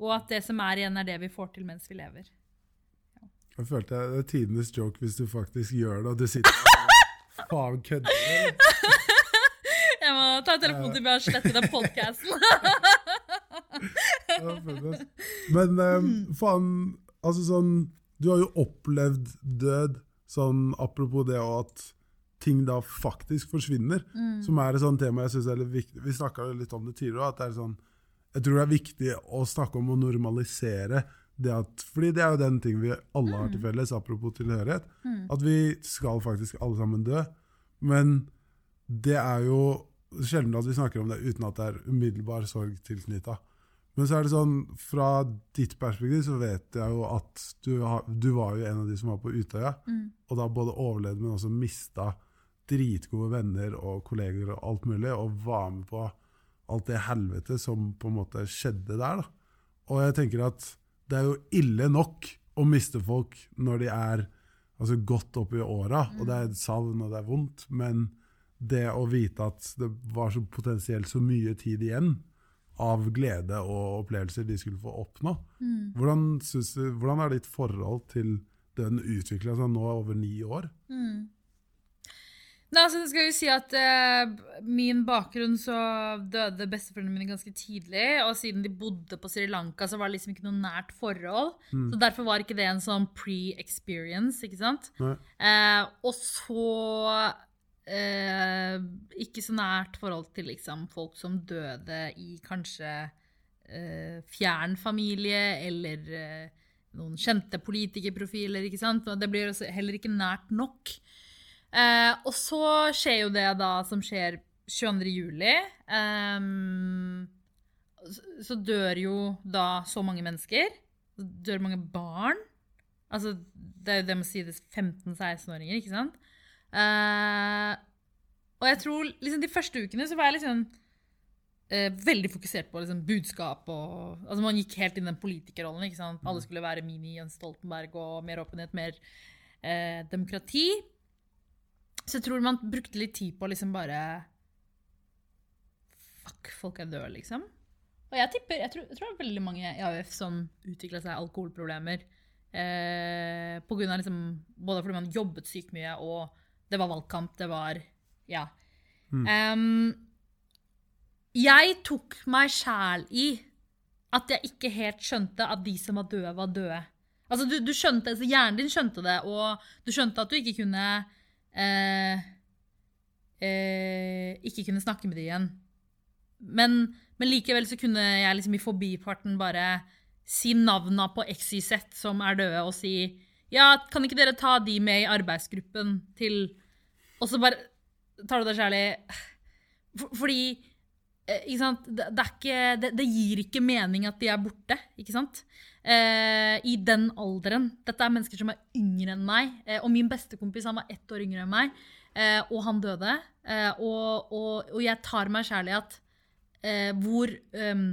og at det som er igjen, er det vi får til mens vi lever. Jeg følte jeg, det er tidenes joke hvis du faktisk gjør det, og du sitter og faen kødder. Jeg må ta telefonen til Bjørn og slette den podkasten. Men um, faen, altså sånn Du har jo opplevd død, sånn apropos det og at ting da faktisk forsvinner, som er et sånt tema jeg synes er litt viktig. Vi snakka litt om det tidligere, at det er sånn Jeg tror det er viktig å snakke om å normalisere det at Fordi det er jo den ting vi alle har til felles, apropos tilhørighet. At vi skal faktisk alle sammen dø. Men det er jo sjelden at vi snakker om det uten at det er umiddelbar sorg tilknytta. Men så er det sånn, fra ditt perspektiv så vet jeg jo at du, har, du var jo en av de som var på Utøya, og da både overlevde, men også mista dritgode venner og kolleger og alt mulig, og var med på alt det helvete som på en måte skjedde der. da. Og jeg tenker at det er jo ille nok å miste folk når de er altså, godt opp i åra, og det er savn og det er vondt, men det å vite at det var så potensielt så mye tid igjen av glede og opplevelser de skulle få oppnå. Hvordan, synes hvordan er ditt forhold til den utvikla seg nå over ni år? Nei, altså, skal jo si at eh, Min bakgrunn så døde besteforeldrene mine ganske tidlig. Og siden de bodde på Sri Lanka, så var det liksom ikke noe nært forhold. Så Derfor var ikke det en sånn pre-experience. ikke sant? Eh, og så eh, ikke så nært forhold til liksom, folk som døde i kanskje eh, fjern familie eller eh, noen kjente politikerprofiler. ikke sant? Det blir heller ikke nært nok. Eh, og så skjer jo det da som skjer 22. juli. Ehm, så- dør jo da så mange mennesker. Dør mange barn. Altså, det er jo det med å si det 15-16-åringer, ikke sant? Eh, og jeg tror liksom de første ukene så var jeg liksom uh, veldig fokusert på liksom, budskap og Altså man gikk helt inn i den politikerrollen. ikke sant? Alle skulle være mini Jens Stoltenberg og mer åpenhet, mer uh, demokrati. Så jeg tror man brukte litt tid på å liksom bare Fuck, folk er døde, liksom. Og jeg tipper, jeg tror, jeg tror det er veldig mange i AUF som utvikla seg alkoholproblemer. Eh, på grunn av liksom, både fordi man jobbet sykt mye, og det var valgkamp, det var Ja. Em, jeg tok meg sjæl i at jeg ikke helt skjønte at de som var døde, var døde. Altså, du, du skjønte, altså Hjernen din skjønte det, og du skjønte at du ikke kunne eh, eh, Ikke kunne snakke med dem igjen. Men, men likevel så kunne jeg liksom i forbifarten bare si navna på XYZ som er døde, og si Ja, kan ikke dere ta de med i arbeidsgruppen til Og så bare tar du deg sjæl i Fordi eh, ikke sant? Det, det, ikke, det, gir ikke mening at de er borte, ikke sant? Eh, I den alderen. Dette er mennesker som er yngre enn meg. Eh, og min bestekompis han var ett år yngre enn meg, eh, og han døde. Eh, og, og, og jeg tar meg sjæl i at eh, hvor ehm,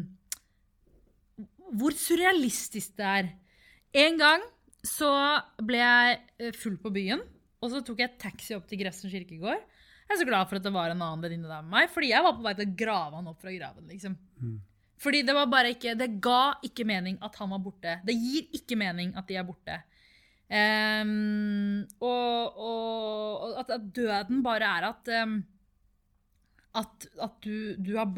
Hvor surrealistisk det er. En gang så ble jeg full på byen, og så tok jeg taxi opp til Grefsen kirkegård. Jeg er så glad for at det var en annen venninne der med meg, fordi jeg var på vei til å grave han opp fra graven. liksom. Fordi det var bare ikke, det ga ikke mening at han var borte. Det gir ikke mening at de er borte. Um, og, og, og at, at døden bare er at um, At, at du, du har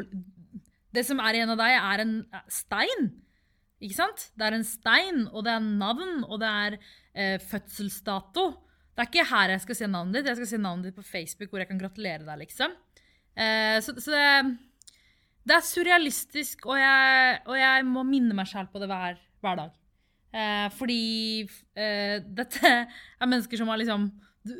Det som er igjen av deg, er en stein. Ikke sant? Det er en stein, og det er navn, og det er eh, fødselsdato. Det er ikke her jeg skal se navnet ditt. Jeg skal se navnet ditt på Facebook, hvor jeg kan gratulere deg, liksom. Eh, så, så det, er surrealistisk, og jeg, og jeg må minne meg selv på det hver, hver dag. Eh, fordi eh, dette er mennesker som har liksom du,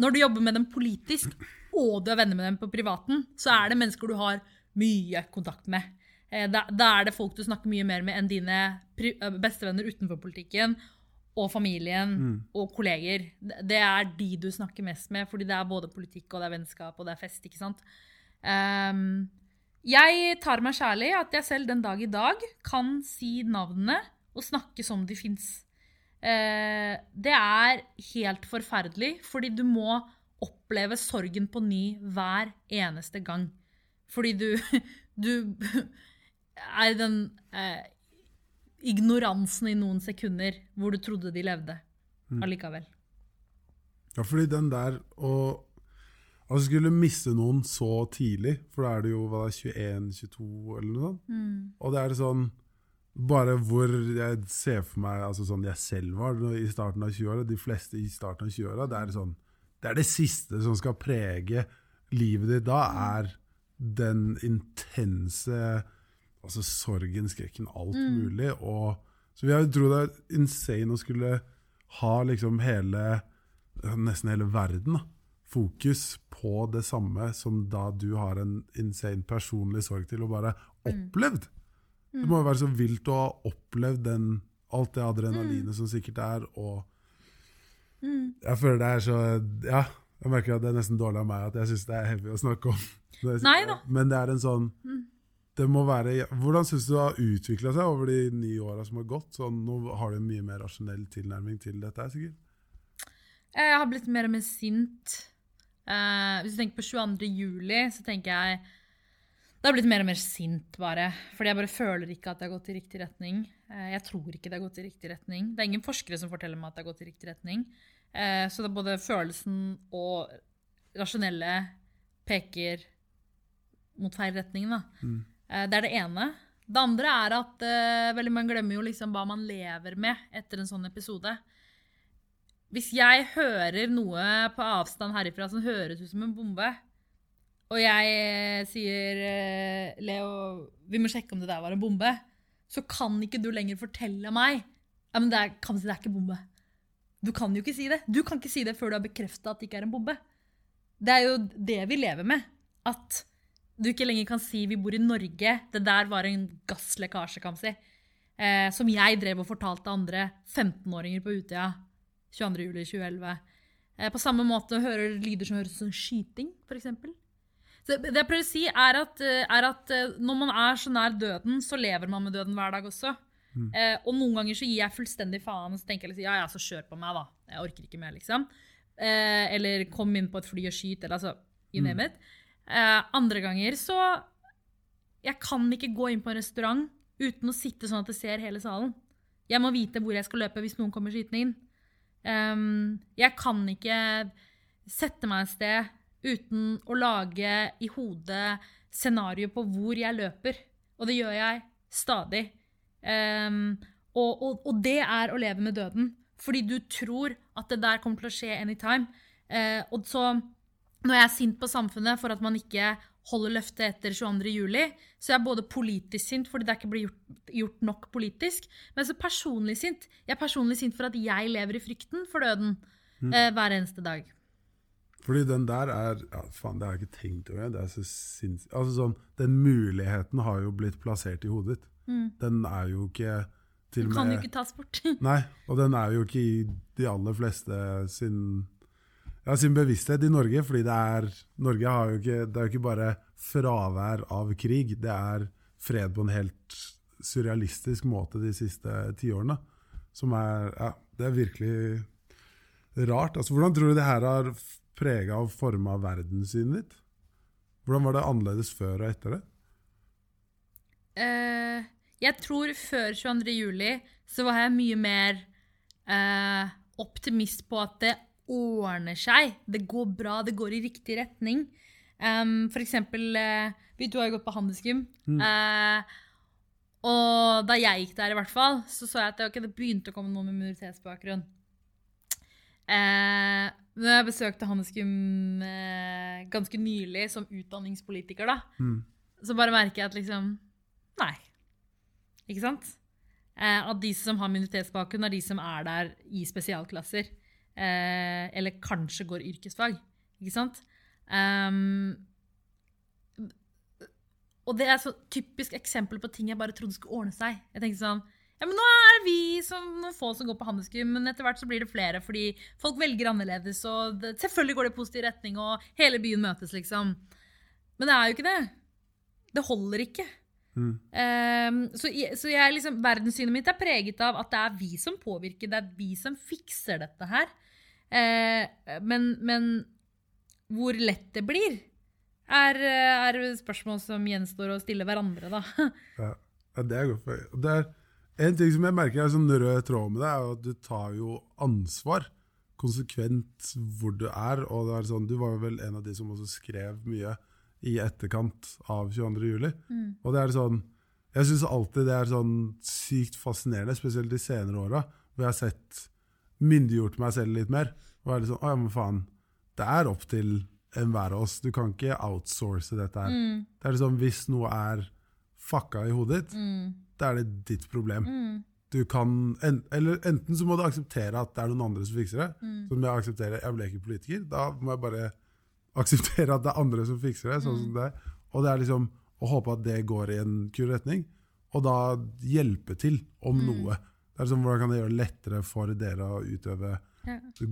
Når du jobber med dem politisk, og du er venner med dem på privaten, så er det mennesker du har mye kontakt med. Eh, da, da, er det folk du snakker mye mer med enn dine eh, bestevenner utenfor politikken og familien mm. og kolleger. Det er de du snakker mest med, fordi det er både politikk og det er vennskap og det er fest. ikke sant? Um, jeg tar meg kjærlig at jeg selv den dag i dag kan si navnene og snakke som de fins. Uh, eh, det er helt forferdelig, fordi du må oppleve sorgen på ny hver eneste gang. Fordi du, du er den eh, ignoransen i noen sekunder hvor du trodde de levde mm. allikevel. Ja, fordi den der å altså skulle miste noen så tidlig, for da er det jo hva det er, 21-22 eller noe sånt, mm. og det er sånn bare hvor jeg ser for meg altså sånn jeg selv var i starten av 20-åra, de fleste i starten av 20-åra, det er sånn det er det siste som skal prege livet ditt da, er den intense altså sorgen, skrekken, alt mm. mulig. Og, så jeg tror det er insane å skulle ha liksom hele Nesten hele verden da, fokus på det samme som da du har en insane personlig sorg til, og bare mm. opplevd. Mm. Det må jo være så vilt å ha opplevd den, alt det adrenalinet mm. som sikkert er, og Mm. Jeg føler det er så Ja, jeg merker at det er nesten dårlig av meg at jeg syns det er heavy å snakke om. Nei da. Men det er en sånn mm. Det må være, Hvordan syns du det har utvikla seg over de ni åra som har gått? Så nå har du en mye mer rasjonell tilnærming til dette? sikkert? Jeg har blitt mer og mer sint. Uh, hvis du tenker på 22. juli, så tenker jeg det har blitt mer og mer sint, bare. Fordi jeg bare føler ikke at det har gått i riktig retning. Uh, jeg tror ikke det har gått i riktig retning. Det er ingen forskere som forteller meg at det har gått i riktig retning. Uh, så det er både følelsen og rasjonelle peker mot feil retning. Da. Mm. Eh, det er det ene. Det andre er at uh, veldig mange glemmer jo liksom hva man lever med etter en sånn episode. Hvis jeg hører noe på avstand herifra som høres ut som en bombe, og jeg uh, sier Leo, vi må sjekke om det der var en bombe, så kan ikke du lenger fortelle meg ja, men det er, kan si det er ikke bombe. Du kan jo ikke si det. Du kan ikke si det før du har bekrefta at det ikke er en bombe. Det er jo det vi lever med. At du ikke lenger kan si 'vi bor i Norge', det der var en gasslekkasje, kan man si. Eh, som jeg drev og fortalte andre 15-åringer på Utøya 22.07.2011. Eh, på samme måte hører lyder som høres ut som skyting, f.eks. Det jeg prøver å si, er at, eh, er at, eh, når man er så nær døden, så lever man med døden hver dag også. Mm. Eh, og noen ganger så gir jeg fullstendig faen og så tenker jeg liksom, ja, ja, så kjør på meg, da. Jeg orker ikke mer, liksom. Eh, eller kom inn på et fly og skyt, eller altså you mm. it. Eh, andre ganger så Jeg kan ikke gå inn på en restaurant uten å sitte sånn at jeg ser hele salen. Jeg må vite hvor jeg skal løpe hvis noen kommer skytende inn. Um, jeg kan ikke sette meg et sted uten å lage i hodet scenario på hvor jeg løper. Og det gjør jeg stadig. Um, og, og, og, det er å leve med døden. Fordi du tror at det der kommer til å skje anytime. Uh, og så, når jeg er sint på samfunnet for at man ikke holder løftet etter 22.07, så er jeg både politisk sint fordi det ikke blir gjort, gjort, nok politisk, men så personlig sint. Jeg er personlig sint for at jeg lever i frykten for døden mm. eh, hver eneste dag. Fordi den der er ja, faen, Det har jeg ikke tenkt over. Det er så sinns... Altså sånn, Den muligheten har jo blitt plassert i hodet ditt. Mm. Den er jo ikke til Den kan jo ikke tas bort. nei, og den er jo ikke i de aller fleste sin, ja, sin bevissthet i Norge. fordi det er, Norge har jo ikke, det er jo ikke bare fravær av krig, det er fred på en helt surrealistisk måte de siste tiårene. Som er Ja, det er virkelig rart. Altså, hvordan tror du det her har prega og forma verdenssynet ditt? Hvordan var det annerledes før og etter det? Uh, jeg tror før 22. juli så var jeg mye mer uh, optimist på at det ordner seg. Det går bra, det går i riktig retning. Um, for eksempel, uh, vi to har jo gått på handelsgym. Mm. Uh, og da jeg gikk der, i hvert fall, så så jeg at det, okay, det begynte å komme noen med minoritetsbakgrunn. Uh, når jeg besøkte handelsgym uh, ganske nylig som utdanningspolitiker, da, Mm. så bare merker jeg at liksom Nei. Ikke sant? Eh, at de som har minoritetsbakgrunn, er de som er der i spesialklasser. Eh, eller kanskje går yrkesfag. Ikke sant? Um, og det er så typisk eksempel på ting jeg bare trodde skulle ordne seg. Jeg tenkte sånn ja, men Nå er vi som noen få som går på handelsgym, men etter hvert så blir det flere fordi folk velger annerledes. og det, Selvfølgelig går det i positiv retning, og hele byen møtes, liksom. Men det er jo ikke det. Det holder ikke. Mm. Um, så jeg, så jeg liksom, verdenssynet mitt er preget av at det er vi som påvirker, det er vi som fikser dette her. Eh, men, men hvor lett det blir, er, er spørsmål som gjenstår å stille hverandre, da. Ja, det er godt. for- Det er en ting som jeg merker er sånn rød tråd med det, er at du tar jo ansvar konsekvent hvor du er. og det er sånn, Du var vel en av de som også skrev mye i etterkant av 22. juli. Og det er sånn, Jeg syns alltid det er sånn sykt fascinerende, spesielt de senere åra, hvor jeg har sett myndiggjort meg selv litt mer. Og er litt sånn, å ja, men faen, Det er opp til enhver av oss. Du kan ikke outsource dette her. Det er liksom, Hvis noe er fucka i hodet ditt, da er det ditt problem. Du kan, en, eller Enten så må du akseptere at det er noen andre som fikser det. Som jeg aksepterer, jeg ble ikke politiker. Da må jeg bare akseptere at det er andre som fikser det. sånn som det. er. Og det er liksom å håpe at det går i en kul retning, og da hjelpe til om noe. Det er sånn, Hvordan kan det gjøre det lettere for dere å utøve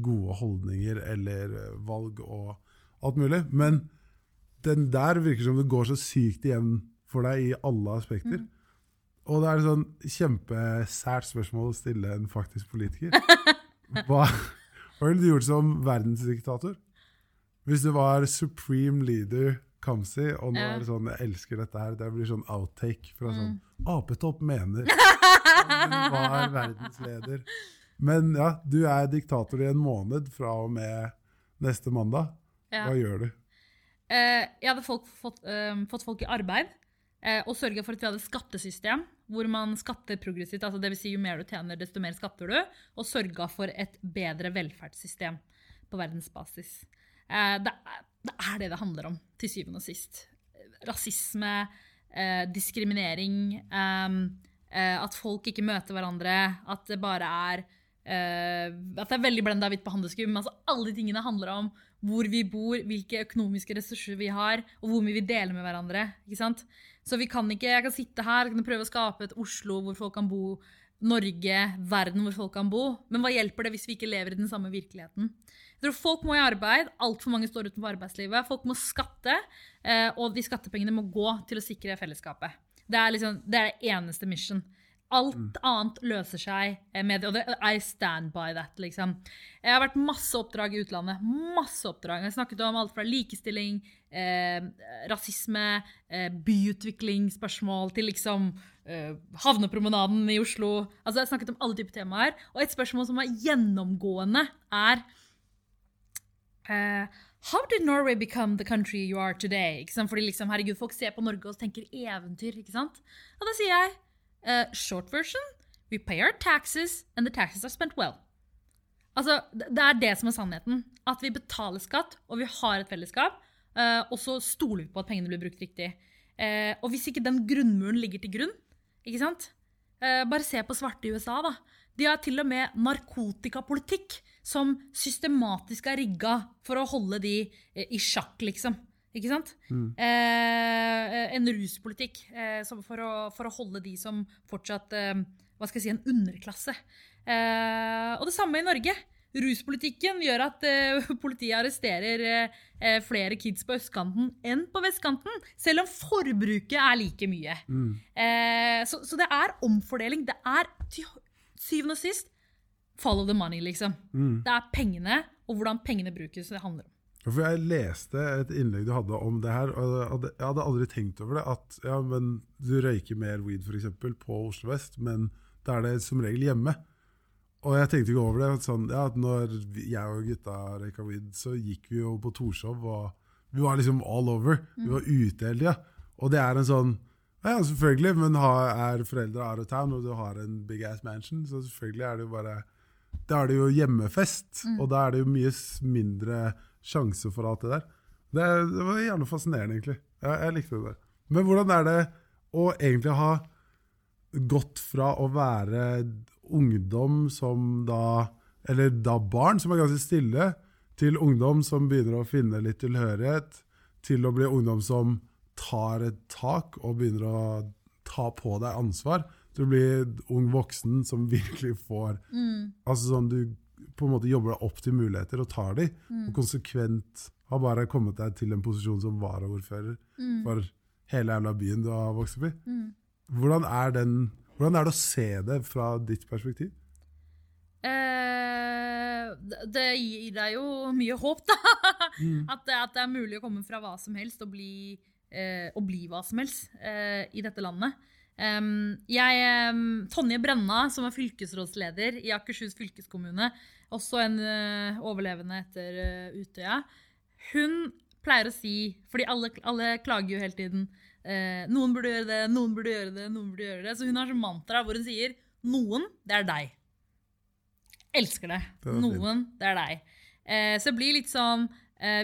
gode holdninger eller eh, valg og alt mulig? Men den der virker som det går så sykt igjen for deg i alle aspekter. Og det er et sånn kjempesært spørsmål å stille en faktisk politiker. Hva, hva ville du gjort som verdensdiktator? Hvis du var supreme leader Kamzy, og nå er det sånn, jeg elsker dette her, det blir sånn outtake fra sånn Apetopp mener hun var verdensleder. Men ja, du er diktator i en måned fra og med neste mandag. Ja. Hva gjør du? Eh, jeg hadde folk, fått, eh, fått folk i arbeid eh, og sørga for at vi hadde et skattesystem hvor man skatter progressivt. altså det vil Si, jo mer du tjener, desto mer skatter du. Og sørga for et bedre velferdssystem på verdensbasis. Eh, det, er, det er det det handler om, til syvende og sist. Rasisme, eh, diskriminering, eh, at folk ikke møter hverandre, at det bare er eh, At det er veldig blenda hvitt på handelsgym. Altså, alle de tingene handler om hvor vi bor, hvilke økonomiske ressurser vi har, og hvor mye vi deler med hverandre. ikke sant? Så vi kan ikke, Jeg kan sitte her og prøve å skape et Oslo hvor folk kan bo, Norge, verden hvor folk kan bo. Men hva hjelper det hvis vi ikke lever i den samme virkeligheten? Jeg tror Folk må i arbeid. Altfor mange står utenfor arbeidslivet. Folk må skatte, eh, og de skattepengene må gå til å sikre fellesskapet. Det er, liksom, det er det eneste mission. Alt annet løser seg med det, og det, I stand by that. liksom. Jeg har vært masse oppdrag i utlandet. Masse oppdrag. Jeg har snakket om alt fra likestilling, eh, rasisme, eh, byutviklingsspørsmål til liksom eh, havnepromenaden i Oslo. Altså Jeg har snakket om alle typer temaer. Og et spørsmål som er gjennomgående, er eh, How did Norway become the country you are today? Fordi liksom, herregud, Folk ser på Norge og tenker eventyr. ikke sant? Og da sier jeg uh, short version we pay our taxes, and the taxes are spent well. Altså, det er det som er sannheten. At vi betaler skatt, og vi har et fellesskap. Uh, og så stoler vi på at pengene blir brukt riktig. Uh, og hvis ikke den grunnmuren ligger til grunn ikke sant? Uh, bare se på svarte i USA. da. De har til og med narkotikapolitikk som systematisk er rigga for å holde de eh, i sjakk, liksom. Ikke sant? Eh, en ruspolitikk eh, som for, å, for å holde de som fortsatt eh, Hva skal jeg si, en underklasse. Eh, og det samme i Norge. Ruspolitikken gjør at eh, politiet arresterer eh, eh, flere kids på østkanten enn på vestkanten, selv om forbruket er like mye. Eh, så, så det er omfordeling. Det er til syvende og sist follow the money, liksom. Det er pengene og hvordan pengene brukes det handler om. For Jeg leste et innlegg du hadde om det her, og jeg hadde- aldri tenkt over det. At ja, men du røyker mer weed for eksempel, på Oslo vest, men da er det som regel hjemme. Og jeg tenkte ikke over det. Sånn, ja, at når jeg og gutta røyka weed, så gikk vi jo på Torshov, og Vi var liksom all over. Vi var ute hele tida. Og det er en sånn Ja, selvfølgelig, men har, er foreldre out of town, og du har en big ass mansion, så selvfølgelig er det jo bare Da er det jo hjemmefest, og da er det jo mye mindre sjanse for alt det der. Det, det var gjerne fascinerende, egentlig. Jeg, jeg likte det der. Men hvordan er det å egentlig ha gått fra å være ungdom som da Eller da barn, som er ganske stille, til ungdom som begynner å finne litt tilhørighet, til å bli ungdom som tar et tak og begynner å ta på deg ansvar, til blir ung voksen som virkelig får Altså sånn du på en måte jobber deg opp til muligheter og tar de, og konsekvent har bare kommet deg til en posisjon som varaordfører for hele jævla byen du har vokst opp i. Hvordan er, den, hvordan er det å se det fra ditt perspektiv? Eh, det- det gir deg jo mye håp, da. At, det, at det er mulig å komme fra hva som helst og bli, eh, og bli hva som helst eh, i dette landet. Em, jeg, um, Tonje Brenna, som er fylkesrådsleder i Akershus fylkeskommune, også en uh, overlevende etter uh, Utøya, hun pleier å si, fordi alle, alle klager jo hele tiden, Uh, noen burde gjøre det, noen burde gjøre det, noen burde gjøre det. Så hun har som mantra hvor hun sier, noen, det er deg. Elsker det. Det. Noen, det er deg. Så det blir litt sånn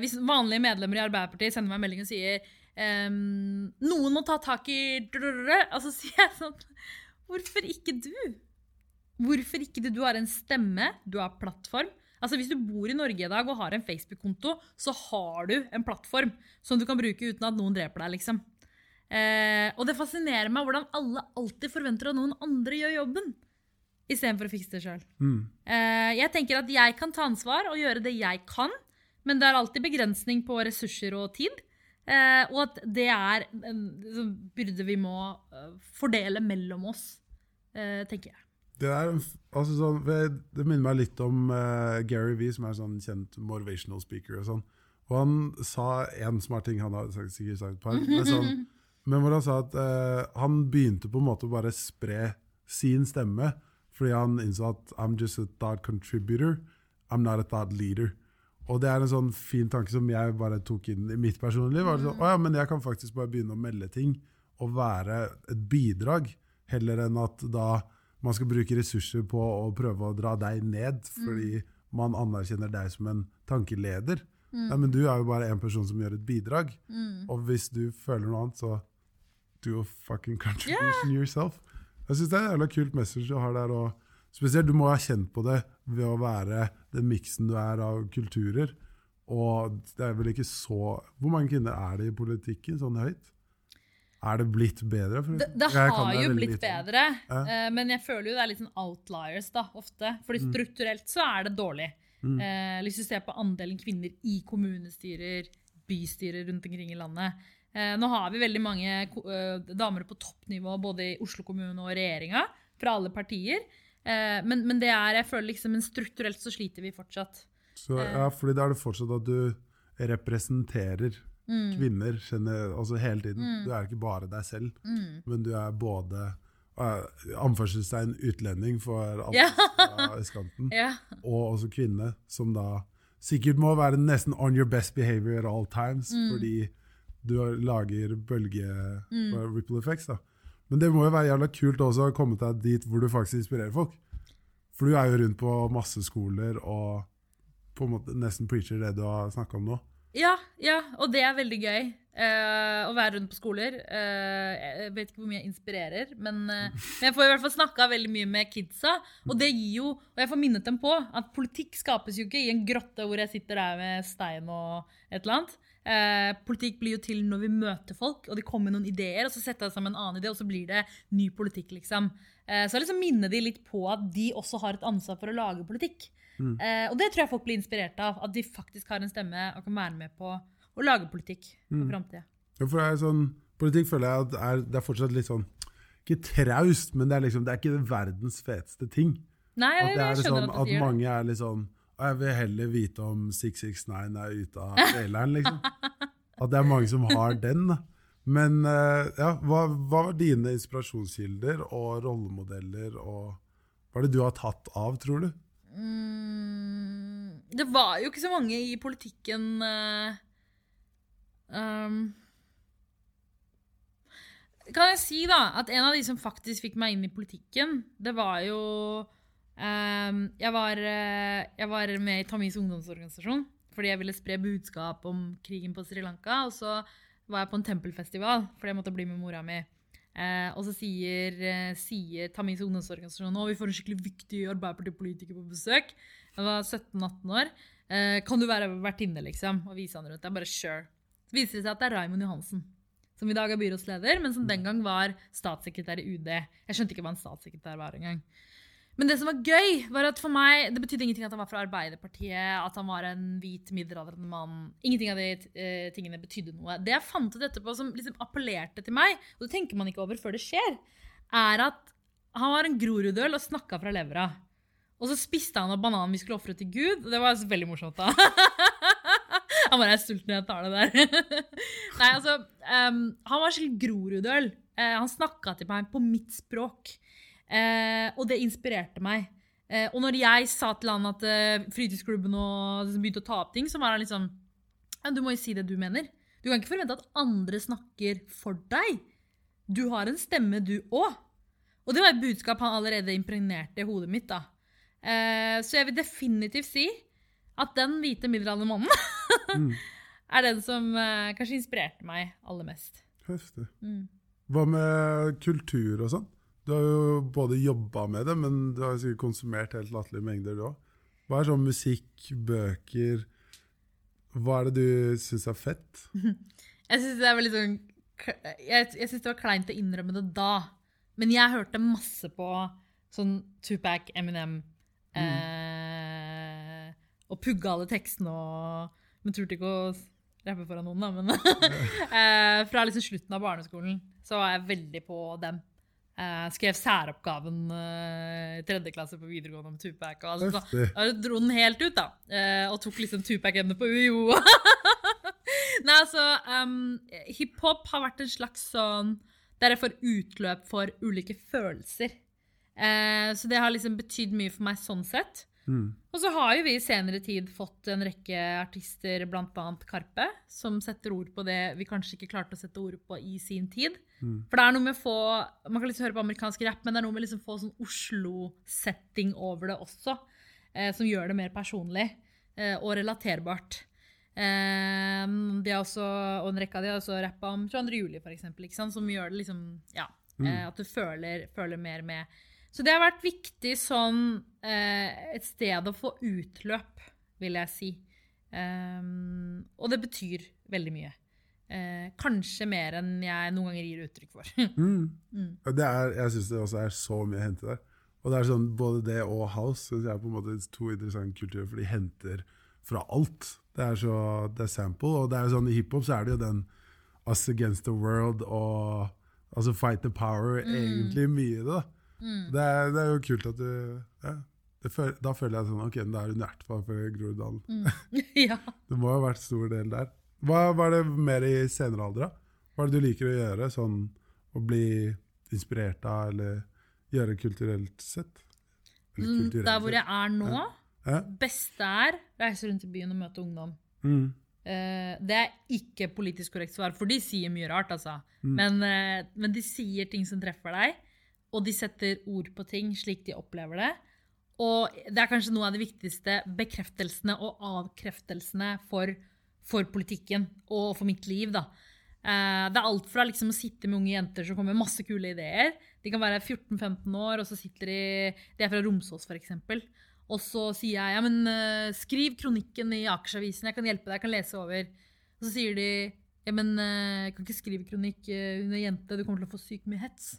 Hvis vanlige medlemmer i Arbeiderpartiet sender meg en melding og sier ehm, noen må ta tak i Og så sier jeg sånn Hvorfor ikke du? Hvorfor ikke du? Du har en stemme, du har plattform. Altså Hvis du bor i Norge i dag og har en Facebook-konto, så har du en plattform som du kan bruke uten at noen dreper deg. liksom. Eh, og det fascinerer meg hvordan alle alltid forventer at noen andre gjør jobben, istedenfor å fikse det sjøl. Mm. Eh, jeg tenker at jeg kan ta ansvar og gjøre det jeg kan, men det er alltid begrensning på ressurser og tid. Eh, og at det er en sånn byrde vi må eh, fordele mellom oss, eh, tenker jeg. Det, er, altså sånn, det minner meg litt om eh, Gary Vee, som er sånn kjent motivational speaker. og sånn. Og han sa en smart ting, han har sagt, sikkert sagt par, men, sånn, men hvor han sa at eh, han begynte på en måte å bare spre sin stemme, fordi han innså at I'm just a thought contributor, I'm not a thought leader. Og det er en sånn fin tanke som jeg bare tok inn i mitt personlige liv. var Sånn, å ja, men jeg kan faktisk bare begynne å melde ting og være et bidrag, heller enn at da man skal bruke ressurser på å prøve å dra deg ned fordi man anerkjenner deg som en tankeleder. Nei, men du er jo bare en person som gjør et bidrag. Og hvis du føler noe annet, så do a fucking contribution yourself. Jeg syns det er en jævla kult message du har der. Og spesielt, du må ha kjent på det ved å være den miksen du er av kulturer. Og det er vel ikke så Hvor mange kvinner er det i politikken, sånn høyt? Er det blitt bedre? For- Det, det har jo blitt litt. bedre, Ja. eh, men jeg føler jo det er litt sånn outliers da, ofte. Fordi Mm. strukturelt så er det dårlig. Eh, hvis du ser på andelen kvinner i kommunestyrer, bystyrer rundt omkring i landet. Eh, nå har vi veldig mange eh, damer på toppnivå både i Oslo kommune og regjeringa, fra alle partier. Eh, men, men det er, jeg føler liksom, men strukturelt så sliter vi fortsatt. Så, ja, fordi da er det fortsatt at du representerer Mm. kvinner kjenner, altså hele tiden. Du er ikke bare deg selv, Mm. men du er både uh, anførselstegn utlending for alt Ja. fra østkanten, Ja. og også kvinne, som da sikkert må være nesten on your best behavior at all times, Mm. fordi du lager bølge ripple effects. da. Men det må jo være jævla kult også å komme deg dit hvor du faktisk inspirerer folk. For du er jo rundt på masse skoler og på en måte nesten preacher det du har snakka om nå. Ja, ja, og det er veldig gøy. Uh, å være rundt på skoler. Uh, jeg vet ikke hvor mye jeg inspirerer, men, uh, men jeg får i hvert fall snakka veldig mye med kidsa. Og det gir jo, og jeg får minnet dem på at politikk skapes jo ikke i en grotte hvor jeg sitter der med stein og et eller annet. Eh, politikk blir jo til når vi møter folk, og de kommer med noen ideer, og så setter jeg sammen en annen idé, og så blir det ny politikk, liksom. Eh, så liksom minne de litt på at de også har et ansvar for å lage politikk. Eh, og det tror jeg folk blir inspirert av. At de faktisk har en stemme og kan være med på å lage politikk for framtida. Ja, for sånn, Politikk føler jeg at det er, det er fortsatt litt sånn Ikke traust, men det er liksom, det er ikke verdens feteste ting. Nei, At det er jeg skjønner sånn at at mange er litt sånn «Å, Jeg vil heller vite om 669 er ute av traileren, liksom. At det er mange som har den. Men eh, ja, hva, hva var dine inspirasjonskilder og rollemodeller, og hva er det du har tatt av, tror du? Mm, det var jo ikke så mange i politikken uh, Um, kan jeg si da, at en av de som faktisk fikk meg inn i politikken, det var jo jeg, var, eh, jeg var med i Tamis ungdomsorganisasjon fordi jeg ville spre budskap om krigen på Sri Lanka. Og så var jeg på en tempelfestival fordi jeg måtte bli med mora mi. Eh, og så sier, eh, sier Tamis ungdomsorganisasjon nå, vi får en skikkelig viktig Arbeiderpartipolitiker på besøk. Jeg var 17-18 år. Eh, kan du være vertinne, liksom? Og vise han rundt. Jeg bare sure. Så viser det seg at det er Raymond Johansen som i dag er byrådsleder, men som den gang var statssekretær i UD. Jeg skjønte ikke hva en statssekretær var engang. Men det som var gøy, var at for meg, det betydde ingenting at han var fra Arbeiderpartiet, at han var en hvit, middelaldrende mann. Ingenting av de uh, tingene betydde noe. Det jeg fant ut etterpå som liksom appellerte til meg, og det tenker man ikke over før det skjer, er at han var en groruddøl og snakka fra levra. Og så spiste han opp bananen vi skulle ofre til Gud. og Det var veldig morsomt, da. Han bare er sulten når jeg tar det der. Nei, altså, um, han var skikkelig Groruddøl. Uh, han snakka til meg på mitt språk. Uh, og det inspirerte meg. Eh, og når jeg sa til han at eh, fritidsklubben og, begynte å ta opp ting, så var han liksom ja, Du må jo si det du mener. Du kan ikke forvente at andre snakker for deg. Du har en stemme, du òg. Og det var et budskap han allerede impregnerte i hodet mitt. da. så jeg vil definitivt si at den hvite middelaldrende mannen mm. er den som uh, kanskje inspirerte meg aller mest. Heftig. Mm. Hva med kultur og sånn? Du har jo både jobba med det, men du har jo sikkert konsumert helt latterlige mengder, du òg. Hva er sånn musikk, bøker Hva er det du syns er fett? jeg syns det er veldig sånn Jeg, jeg synes det var kleint å innrømme det da. Men jeg hørte masse på sånn Tupac, Eminem mm. eh, og pugga alle tekstene og Men turte ikke å rappe foran noen, da. Men eh, fra liksom slutten av barneskolen så var jeg veldig på dem. Eh, skrev særoppgaven eh, i tredje klasse på videregående om Tupac. Og altså, så, jeg dro den helt ut, da. Uh, og tok liksom Tupac-emnet på UiO. Nei, altså um, Hiphop har vært en slags sånn Der jeg får utløp for ulike følelser. Så det har liksom betydd mye for meg sånn sett. Mm. Og så har jo vi i senere tid fått en rekke artister, bl.a. Karpe, som setter ord på det vi kanskje ikke klarte å sette ord på i sin tid. Mm. For det er noe med å få Man kan liksom høre på amerikansk rapp, men det er noe med liksom få sånn Oslo-setting over det også. Eh, som gjør det mer personlig eh, og relaterbart. Eh, de har også, og en rekke av de har også rappa om 22. juli, f.eks., som gjør det liksom Ja. Mm. Eh, at du føler, føler mer med så det har vært viktig sånn eh, et sted å få utløp, vil jeg si. Um, og det betyr veldig mye. Eh, kanskje mer enn jeg noen ganger gir uttrykk for. mm. Mm. Er, jeg syns det også er så mye å hente der. Og det er sånn, Både det og house synes jeg er på en måte to interessante kulturer, for de henter fra alt. Det er så, det er sample, og det er sånn i hiphop så er det jo den Us Against the World og altså Fight the Power, mm. egentlig mye i det. Mm. Det, er, det, er, jo kult at du ja, føl, Da føler jeg sånn Ok, da er nært for Groruddalen. Mm. ja. Det må ha vært stor del der. Hva var det mer i senere alder, da? Hva er det du liker å gjøre? Sånn å bli inspirert av, eller gjøre kulturelt sett? Eller mm, kulturelt Der hvor jeg er nå, ja. Ja. beste er reise rundt i byen og møte ungdom. Mm. Uh, det er ikke politisk korrekt svar, for de sier mye rart, altså. Mm. Men, uh, men, de sier ting som treffer deg og de setter ord på ting slik de opplever det. Og det er kanskje noe av de viktigste bekreftelsene og avkreftelsene for, for politikken og for mitt liv. da. Eh, det er alt fra liksom å sitte med unge jenter som kommer med masse kule ideer. De kan være 14-15 år, og så sitter de De er fra Romsås, f.eks. Og så sier jeg ja, men uh, skriv kronikken i Akersavisen, jeg kan hjelpe deg, jeg kan lese over. Og så sier de ja, men jeg kan ikke skrive kronikk, hun er jente, du kommer til å få sykt mye hets.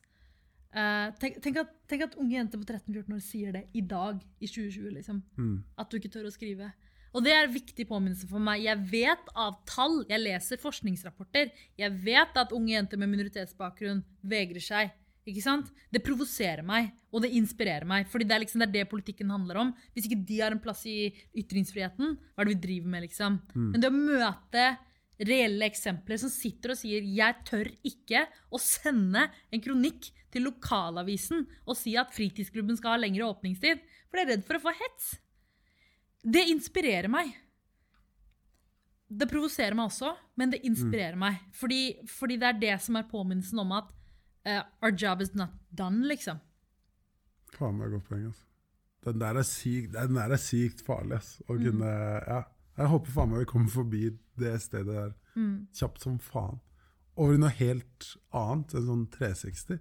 Uh, tenk, tenk, at, tenk, at, unge jenter på 13-14 år sier det i dag, i 2020. liksom. Mm. At du ikke tør å skrive. Og det er en viktig påminnelse for meg. Jeg vet av tall, jeg leser forskningsrapporter, jeg vet at unge jenter med minoritetsbakgrunn vegrer seg. Ikke sant? Det provoserer meg, og det inspirerer meg. fordi det er, liksom, det er det politikken handler om. Hvis ikke de har en plass i ytringsfriheten, hva er det vi driver med? liksom? Mm. Men det å møte reelle eksempler som sitter og sier 'jeg tør ikke å sende en kronikk til lokalavisen og si at fritidsklubben skal ha lengre åpningstid, for de er redd for å få hets'. Det inspirerer meg. det provoserer meg også, men det inspirerer Mm. meg. Fordi, fordi det er det som er påminnelsen om at uh, our job is not done, liksom. Faen meg godt poeng, altså. Den der er sykt, der er sykt farlig, ass. Å Mm. kunne Ja. Jeg håper faen meg vi kommer forbi det stedet der Mm. kjapt som faen. Over i noe helt annet, en sånn 360.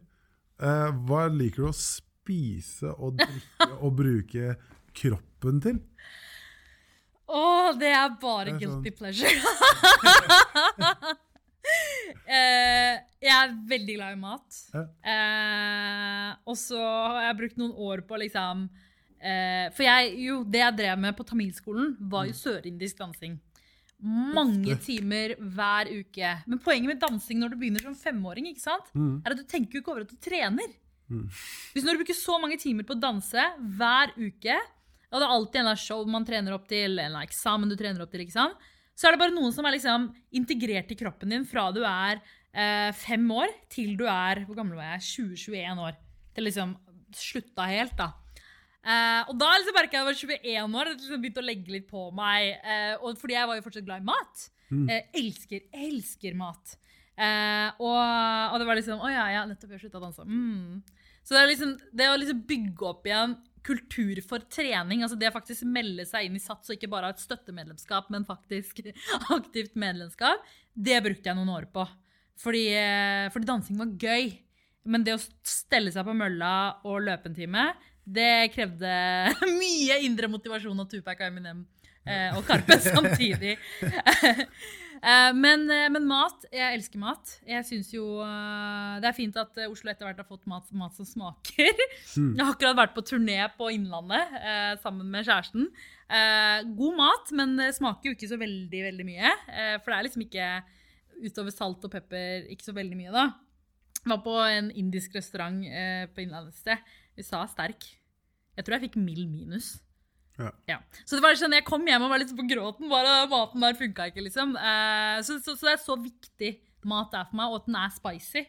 Eh, hva liker du å spise og drikke og bruke kroppen til? Å, det er bare Det er guilty sånn- pleasure. Eh, jeg er veldig glad i mat. Eh, og så har jeg brukt noen år på liksom eh, For jeg, jo, det jeg drev med på tamilskolen, var jo sørindisk dansing. Mange timer hver uke. Men poenget med dansing når du begynner som femåring, ikke sant? Mm. er at du tenker jo ikke over at du trener. Mm. Hvis når du bruker så mange timer på å danse hver uke, og det er alltid en show man trener opp til, en eksamen du trener opp til, så er det bare noen som er liksom integrert i kroppen din fra du er eh, fem år til du er hvor gammel var jeg, 20-21 år. Til liksom slutta helt, da. Eh, og da liksom merka jeg at jeg var 21 år, det liksom begynte å legge litt på meg. Uh, og fordi jeg var jo fortsatt glad i mat. Mm. Uh, elsker, elsker mat. Og, og det var liksom Å ja, ja, nettopp, jeg slutta å danse. Mm. Så det liksom det å liksom bygge opp igjen kultur for trening, altså det å faktisk melde seg inn i SATS og ikke bare ha et støttemedlemskap, men faktisk aktivt medlemskap, det brukte jeg noen år på. Fordi, fordi dansing var gøy. Men det å stelle seg på mølla og løpe en time, det krevde mye indre motivasjon av Tupac og Eminem eh, og Karpe samtidig. Eh, men, eh, men mat, jeg elsker mat. Jeg synes jo eh, Det er fint at Oslo etter hvert har fått mat, mat som smaker. Mm. Jeg har akkurat vært på turné på Innlandet eh, sammen med kjæresten. Eh, god mat, men det smaker jo ikke så veldig, veldig mye. For det er liksom ikke utover salt og pepper ikke så veldig mye, da. Jeg var på en indisk restaurant eh, på Innlandet et sted. Vi sa sterk. Jeg tror jeg fikk mild minus. Ja. Så det var sånn, jeg kom hjem og var litt på gråten. bare Maten der funka ikke, liksom. Eh, så, så, så det er så viktig mat er for meg, og at den er spicy.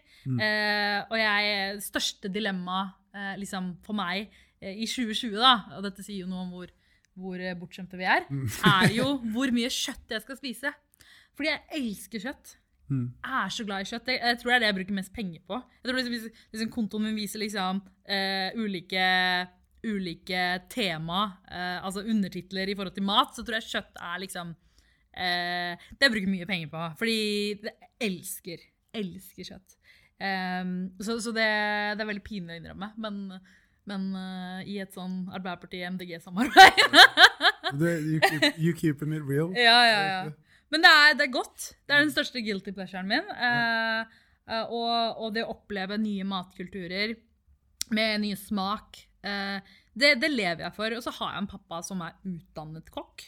Eh, og jeg, største dilemma eh, liksom, for meg eh, i 2020, da, og dette sier jo noe om hvor, hvor eh, bortskjemte vi er, er jo hvor mye kjøtt jeg skal spise. Fordi jeg elsker kjøtt. Mm. Jeg er så glad i kjøtt. Jeg, jeg tror det er det jeg bruker mest penger på. Jeg tror liksom, liksom Kontoen min viser liksom uh, ulike, ulike tema, uh, altså undertitler i forhold til mat, så tror jeg kjøtt er liksom uh, Det jeg bruker mye penger på. Fordi jeg elsker, elsker kjøtt. Um, så så det, det er veldig pinlig å innrømme, men, men uh, i et sånn Arbeiderparti-MDG-samarbeid you, you, keep, you keeping it real? ja, ja, ja. Men det er, det er godt. Det er den største guilty pleasuren min. Eh, eh, og, og det å oppleve nye matkulturer med ny smak, eh, det, det lever jeg for. Og så har jeg en pappa som er utdannet kokk.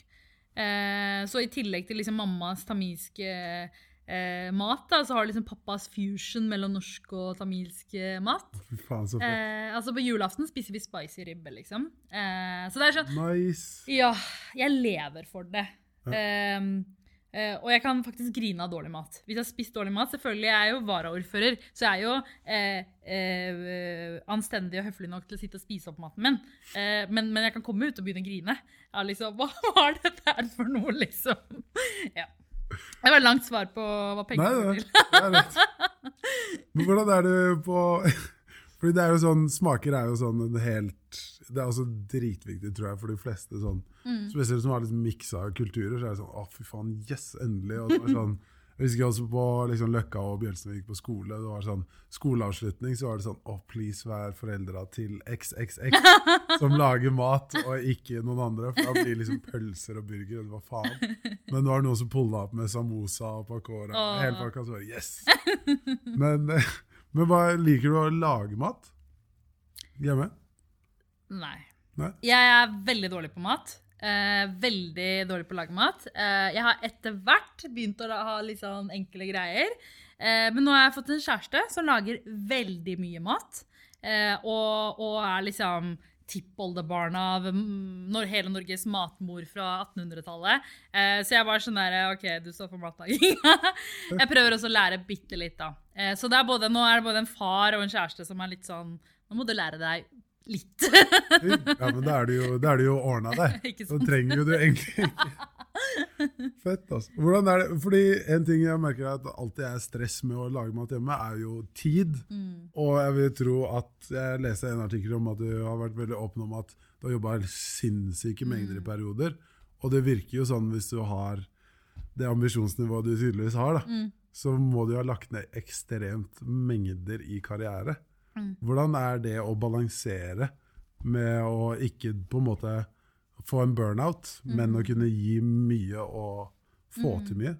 Eh, så i tillegg til liksom mammas tamilske eh, mat, da, så har liksom pappas fusion mellom norsk og tamilsk mat. Fy faen, så fett. Eh, altså På julaften spiser vi spicy ribbe, liksom. Eh, så det er sånn Nice. ja, jeg lever for det. Ja. Ehm, eh, og jeg kan faktisk grine av dårlig mat. Hvis jeg har spist dårlig mat Selvfølgelig jeg er jeg jo varaordfører, så jeg er jo uh, uh, anstendig og høflig nok til å sitte og spise opp maten min. Men, men jeg kan komme ut og begynne å grine. Ja, liksom, Hva var dette her for noe, liksom? ja. Det var langt svar på hva Nei, penger går til. det er rett. Men hvordan er du på Fordi det er jo sånn, Smaker er jo sånn en helt Det er også dritviktig, tror jeg, for de fleste. sånn, Mm. Spesielt som har liksom miksa kulturer. så er det sånn Å, fy faen, yes, endelig. og det var sånn, Jeg husker også på liksom, Løkka og Bjølsenvik på skole. det var sånn, Skoleavslutning så var det sånn Å, please, vær foreldra til XXX som lager mat, og ikke noen andre. For da blir liksom pølser og burger, eller hva faen. Men nå er det noen som pulla opp med samosa og pakora. og Hele pakka, så var det yes! Men, men hva, liker du å lage mat? Hjemme? Nei. Nei? Jeg er veldig dårlig på mat. Eh, veldig dårlig på å lage mat. Eh, jeg har etter hvert begynt å ha litt sånn enkle greier. Eh, men nå har jeg fått en kjæreste som lager veldig mye mat. Eh, og, og er liksom tippoldebarn av mm, hele Norges matmor fra 1800-tallet. Eh, så jeg var sånn der OK, du står for matlaginga. jeg prøver også å lære bitte litt, da. Eh, så det er både, nå er det både en far og en kjæreste som er litt sånn Nå må du lære deg litt. Ja, men da er det jo, da er det jo ordna. Ikke Så trenger jo du egentlig ikke Fett, altså. Hvordan er det? Fordi En ting jeg merker er at alt alltid er stress med å lage mat hjemme, er jo tid. Og jeg vil tro at Jeg leste en artikkel om at du har vært veldig åpen om at du har jobba sinnssyke mengder i perioder. Og det virker jo sånn hvis du har det ambisjonsnivået du tydeligvis har, da, så må du ha lagt ned ekstremt mengder i karriere. Hvordan er det å balansere med å ikke på en måte få en burnout, men å kunne gi mye og få til mye?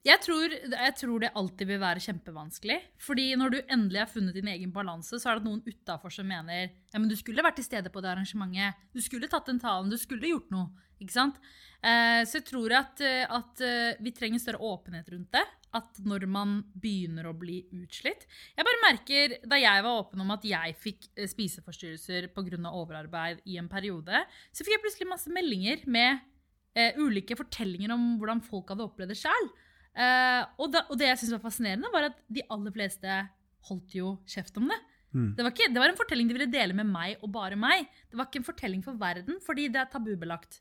Jeg tror, jeg tror det alltid vil være kjempevanskelig. Fordi når du endelig har funnet din egen balanse, så er det noen utafor som mener ja, men du skulle vært til stede på det arrangementet. Du skulle tatt den talen. Du skulle gjort noe. Ikke sant? Eh, så jeg tror at, eh, at eh, vi trenger større åpenhet rundt det. At når man begynner å bli utslitt Jeg bare merker, Da jeg var åpen om at jeg fikk eh, spiseforstyrrelser pga. overarbeid i en periode, så fikk jeg plutselig masse meldinger med eh, ulike fortellinger om hvordan folk hadde opplevd det sjøl. Eh, og, og det jeg syntes var fascinerende, var at de aller fleste holdt jo kjeft om det. Mm. Det, var ikke, det var en fortelling de ville dele med meg og bare meg. Det var ikke en fortelling for verden, fordi det er tabubelagt.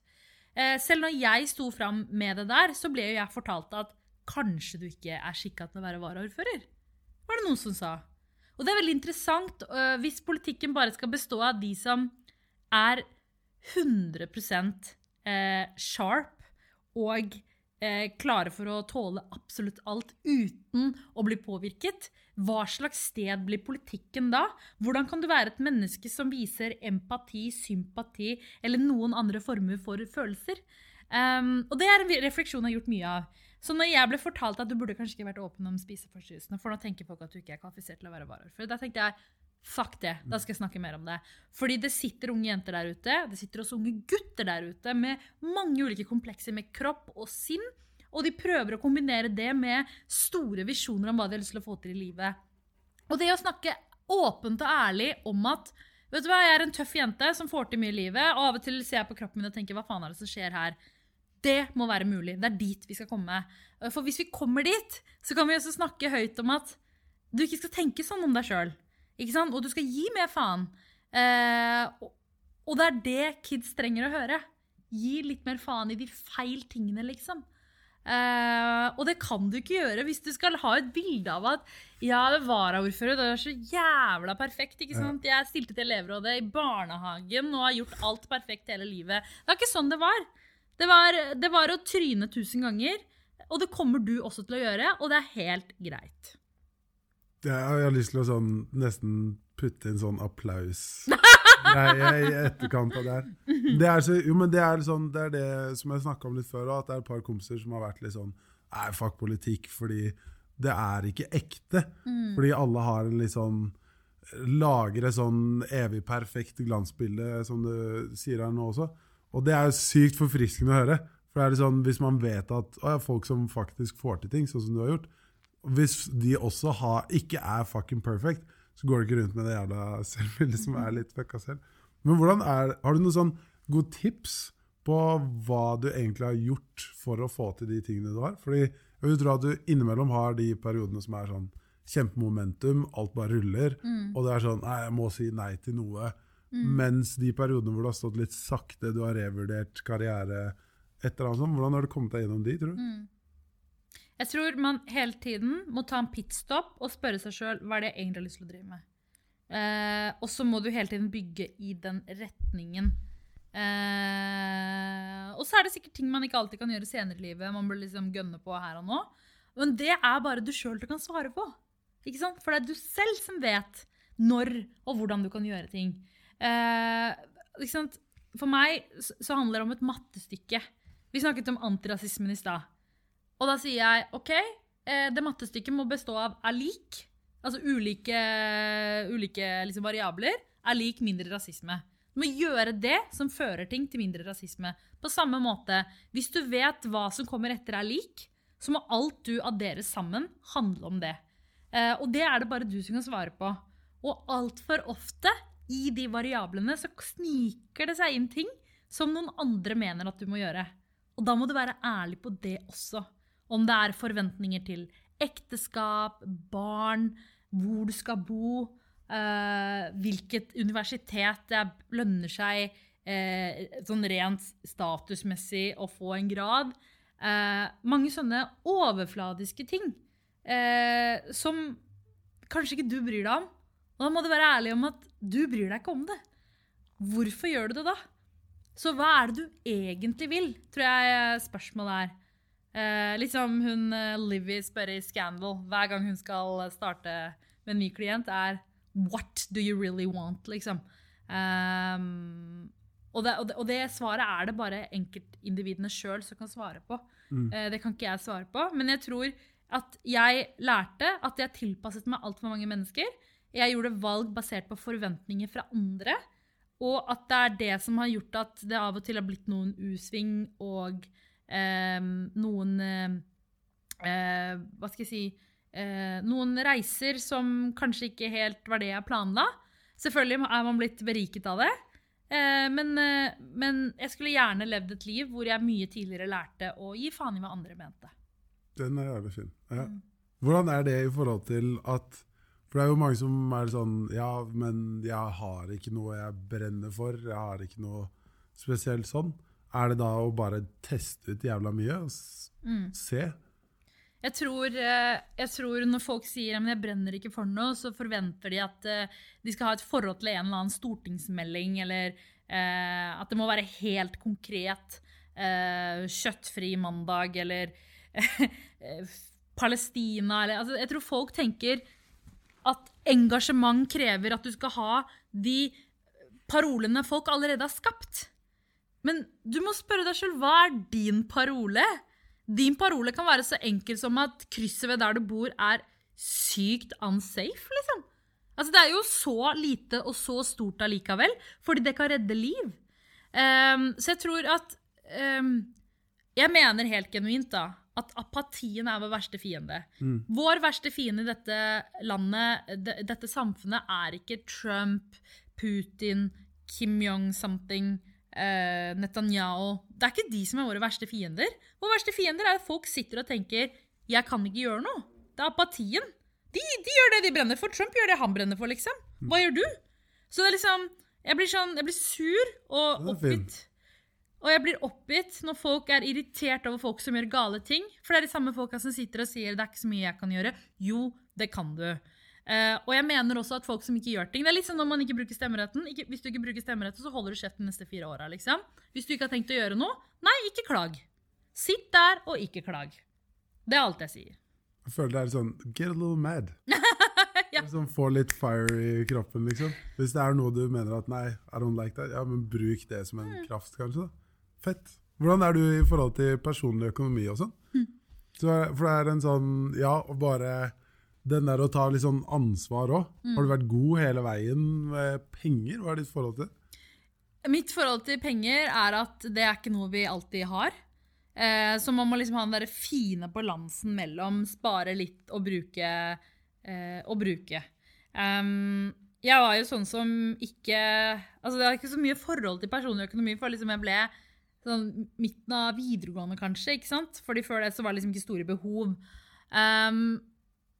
Eh, selv når jeg sto fram med det der, så ble jo jeg fortalt at kanskje du ikke er skikka til å være varaordfører. Var det noen som sa. Og det er veldig interessant uh, hvis politikken bare skal bestå av de som er 100 eh, sharp og eh, klare for å tåle absolutt alt uten å bli påvirket. Hva slags sted blir politikken da? Hvordan kan du være et menneske som viser empati, sympati eller noen andre former for følelser? Um, og det er en refleksjon jeg har gjort mye av. Så når jeg ble fortalt at du burde kanskje ikke vært åpen om spiseforstyrrelsene, for nå tenker folk at du ikke er kvalifisert til å være varaordfører, da tenkte jeg fuck det, da skal jeg snakke mer om det. Fordi det sitter unge jenter der ute, det sitter også unge gutter der ute med mange ulike komplekser med kropp og sinn, og de prøver å kombinere det med store visjoner om hva de har lyst til å få til i livet. Og det å snakke åpent og ærlig om at vet du hva, jeg er en tøff jente som får til mye i livet, og av og til ser jeg på kroppen min og tenker hva faen er det som skjer her? Det må være mulig. Det er dit vi skal komme. For hvis vi kommer dit, så kan vi også snakke høyt om at du ikke skal tenke sånn om deg sjøl. Og du skal gi mer faen. Eh, og, det er det kids trenger å høre. Gi litt mer faen i de feil tingene, liksom. Eh, og det kan du ikke gjøre hvis du skal ha et bilde av at ja, det varaordfører, det er så jævla perfekt. ikke sant? Jeg stilte til elevrådet i barnehagen og har gjort alt perfekt hele livet. Det var ikke sånn det var. Det var, det var å tryne tusen ganger, og det kommer du også til å gjøre, og det er helt greit. Jeg har lyst til å sånn, nesten putte inn sånn applaus-greie i etterkant av det her. Det er, så, jo, men det er, sånn, det er det som jeg snakka om litt før, at det er et par kompiser som har vært litt sånn Nei, fuck politikk, fordi det er ikke ekte. Fordi alle har en litt sånn Lager et sånn evig perfekt glansbilde, som du sier her nå også. Og det er jo sykt forfriskende å høre. For det er det sånn, Hvis man vet at å, ja, folk som faktisk får til ting, sånn som du har gjort Hvis de også har, ikke er fucking perfect, så går det ikke rundt med det jævla selvbildet som er litt fucka selv. Men hvordan er, har du noen sånn gode tips på hva du egentlig har gjort for å få til de tingene du har? Fordi jeg vil tro at du innimellom har de periodene som er sånn kjempemomentum, alt bare ruller, og det er sånn Nei, jeg må si nei til noe. Mens de periodene hvor du har stått litt sakte, du har revurdert karriere, et eller annet sånt, hvordan har du kommet deg gjennom de, tror du? Jeg tror man hele tiden må ta en pitstop og spørre seg sjøl hva er det jeg egentlig har lyst til å drive med. Eh, og så må du hele tiden bygge i den retningen. Eh, og så er det sikkert ting man ikke alltid kan gjøre senere i livet. Man bør liksom gønne på her og nå. Men det er bare du sjøl du kan svare på. Ikke sant? For det er du selv som vet når og hvordan du kan gjøre ting. Eh? For meg så handler det om et mattestykke. Vi snakket om antirasismen i stad. Og da sier jeg OK, eh, det mattestykket må bestå av er lik, altså ulike, ulike liksom variabler, er lik mindre rasisme. Du må gjøre det som fører ting til mindre rasisme. På samme måte, hvis du vet hva som kommer etter er lik, så må alt du adderer sammen, handle om det. Eh, og det er det bare du som kan svare på. Og altfor ofte i de variablene så sniker det seg inn ting som noen andre mener at du må gjøre. Og da må du være ærlig på det også. Om det er forventninger til ekteskap, barn, hvor du skal bo, eh, hvilket universitet det lønner seg eh, sånn rent statusmessig å få en grad. Eh, mange sånne overfladiske ting som kanskje ikke du bryr deg om. Og da må du være ærlig om at du bryr deg ikke om det. Hvorfor gjør du det da? Så hva er det du egentlig vil, tror jeg spørsmålet er. Eh, litt som hun eh, Livy spør i Scandal hver gang hun skal starte med en ny klient, er What do you really want? liksom. Um, og, det, og, det, og, det, svaret er det bare enkeltindividene sjøl som kan svare på. Mm. Eh, det kan ikke jeg svare på. Men jeg tror at jeg lærte at jeg tilpasset meg altfor mange mennesker. Jeg gjorde valg basert på forventninger fra andre. Og at det er det som har gjort at det av og til har blitt noen U-sving og eh, noen eh, eh, Hva skal jeg si eh, Noen reiser som kanskje ikke helt var det jeg planla. Selvfølgelig er man blitt beriket av det. Eh, men, eh, men, jeg skulle gjerne levd et liv hvor jeg mye tidligere lærte å gi faen i hva andre mente. Den er jævlig fin. Ja. Mm. Hvordan er det i forhold til at for det er jo mange som er sånn Ja, men jeg har ikke noe jeg brenner for. Jeg har ikke noe spesielt sånn. Er det da å bare teste ut jævla mye og mm. se? Jeg tror, eh, jeg tror, når folk sier at jeg brenner ikke for noe, så forventer de at eh, de skal ha et forhold til en eller annen stortingsmelding, eller eh, at det må være helt konkret. Eh, kjøttfri mandag, eller Palestina, eller altså, Jeg tror folk tenker at engasjement krever at du skal ha de parolene folk allerede har skapt. Men du må spørre deg sjøl hva er din parole? Din parole kan være så enkel som at krysset ved der du bor, er sykt unsafe, liksom. Altså, det er jo så lite og så stort allikevel, fordi det kan redde liv. Um, så jeg tror at um, Jeg mener helt genuint da, at apatien er vår verste fiende. Mm. Vår verste fiende i dette landet, dette samfunnet, er ikke Trump, Putin, Kim Jong-something, eh, Netanyahu. Det er ikke de som er våre verste fiender. Våre verste fiender er at folk sitter og tenker 'jeg kan ikke gjøre noe'. Det er apatien. De, de, gjør det de brenner for. Trump gjør det han brenner for, liksom. Hva mm. gjør du? Så det er liksom Jeg blir, sånn, jeg blir sur og oppgitt. Og jeg blir oppgitt når folk er irritert over folk som gjør gale ting. For det er de samme folka som sitter og sier det er ikke så mye jeg kan gjøre. Jo, det kan du. Uh, og jeg mener også at folk som ikke gjør ting Det er litt som når man ikke bruker stemmeretten. Ikke, hvis du ikke bruker stemmeretten, så holder du kjeft de neste fire åra. Liksom. Hvis du ikke har tenkt å gjøre noe, nei, ikke klag. Sitt der og ikke klag. Det er alt jeg sier. Jeg føler det er sånn get a little mad. ja. Som sånn, får litt fire i kroppen, liksom. Hvis det er noe du mener at nei, I don't like that, ja, men bruk det som en mm. kraft, kanskje. da. Fett. Hvordan er du i forhold til personlig økonomi og sånn? Mm. Så, for det er en sånn Ja, og bare den der å ta litt sånn ansvar òg. Mm. Har du vært god hele veien med penger? Hva er ditt forhold til Mitt forhold til penger er at det er ikke noe vi alltid har. Eh, så man må liksom ha den der fine balansen mellom spare litt og bruke. Eh, og bruke. Um, jeg var jo sånn som ikke Altså, det har ikke så mye forhold til personlig økonomi, for liksom jeg ble sånn midten av videregående, kanskje. ikke sant? Fordi før det så var det liksom ikke store behov. Um,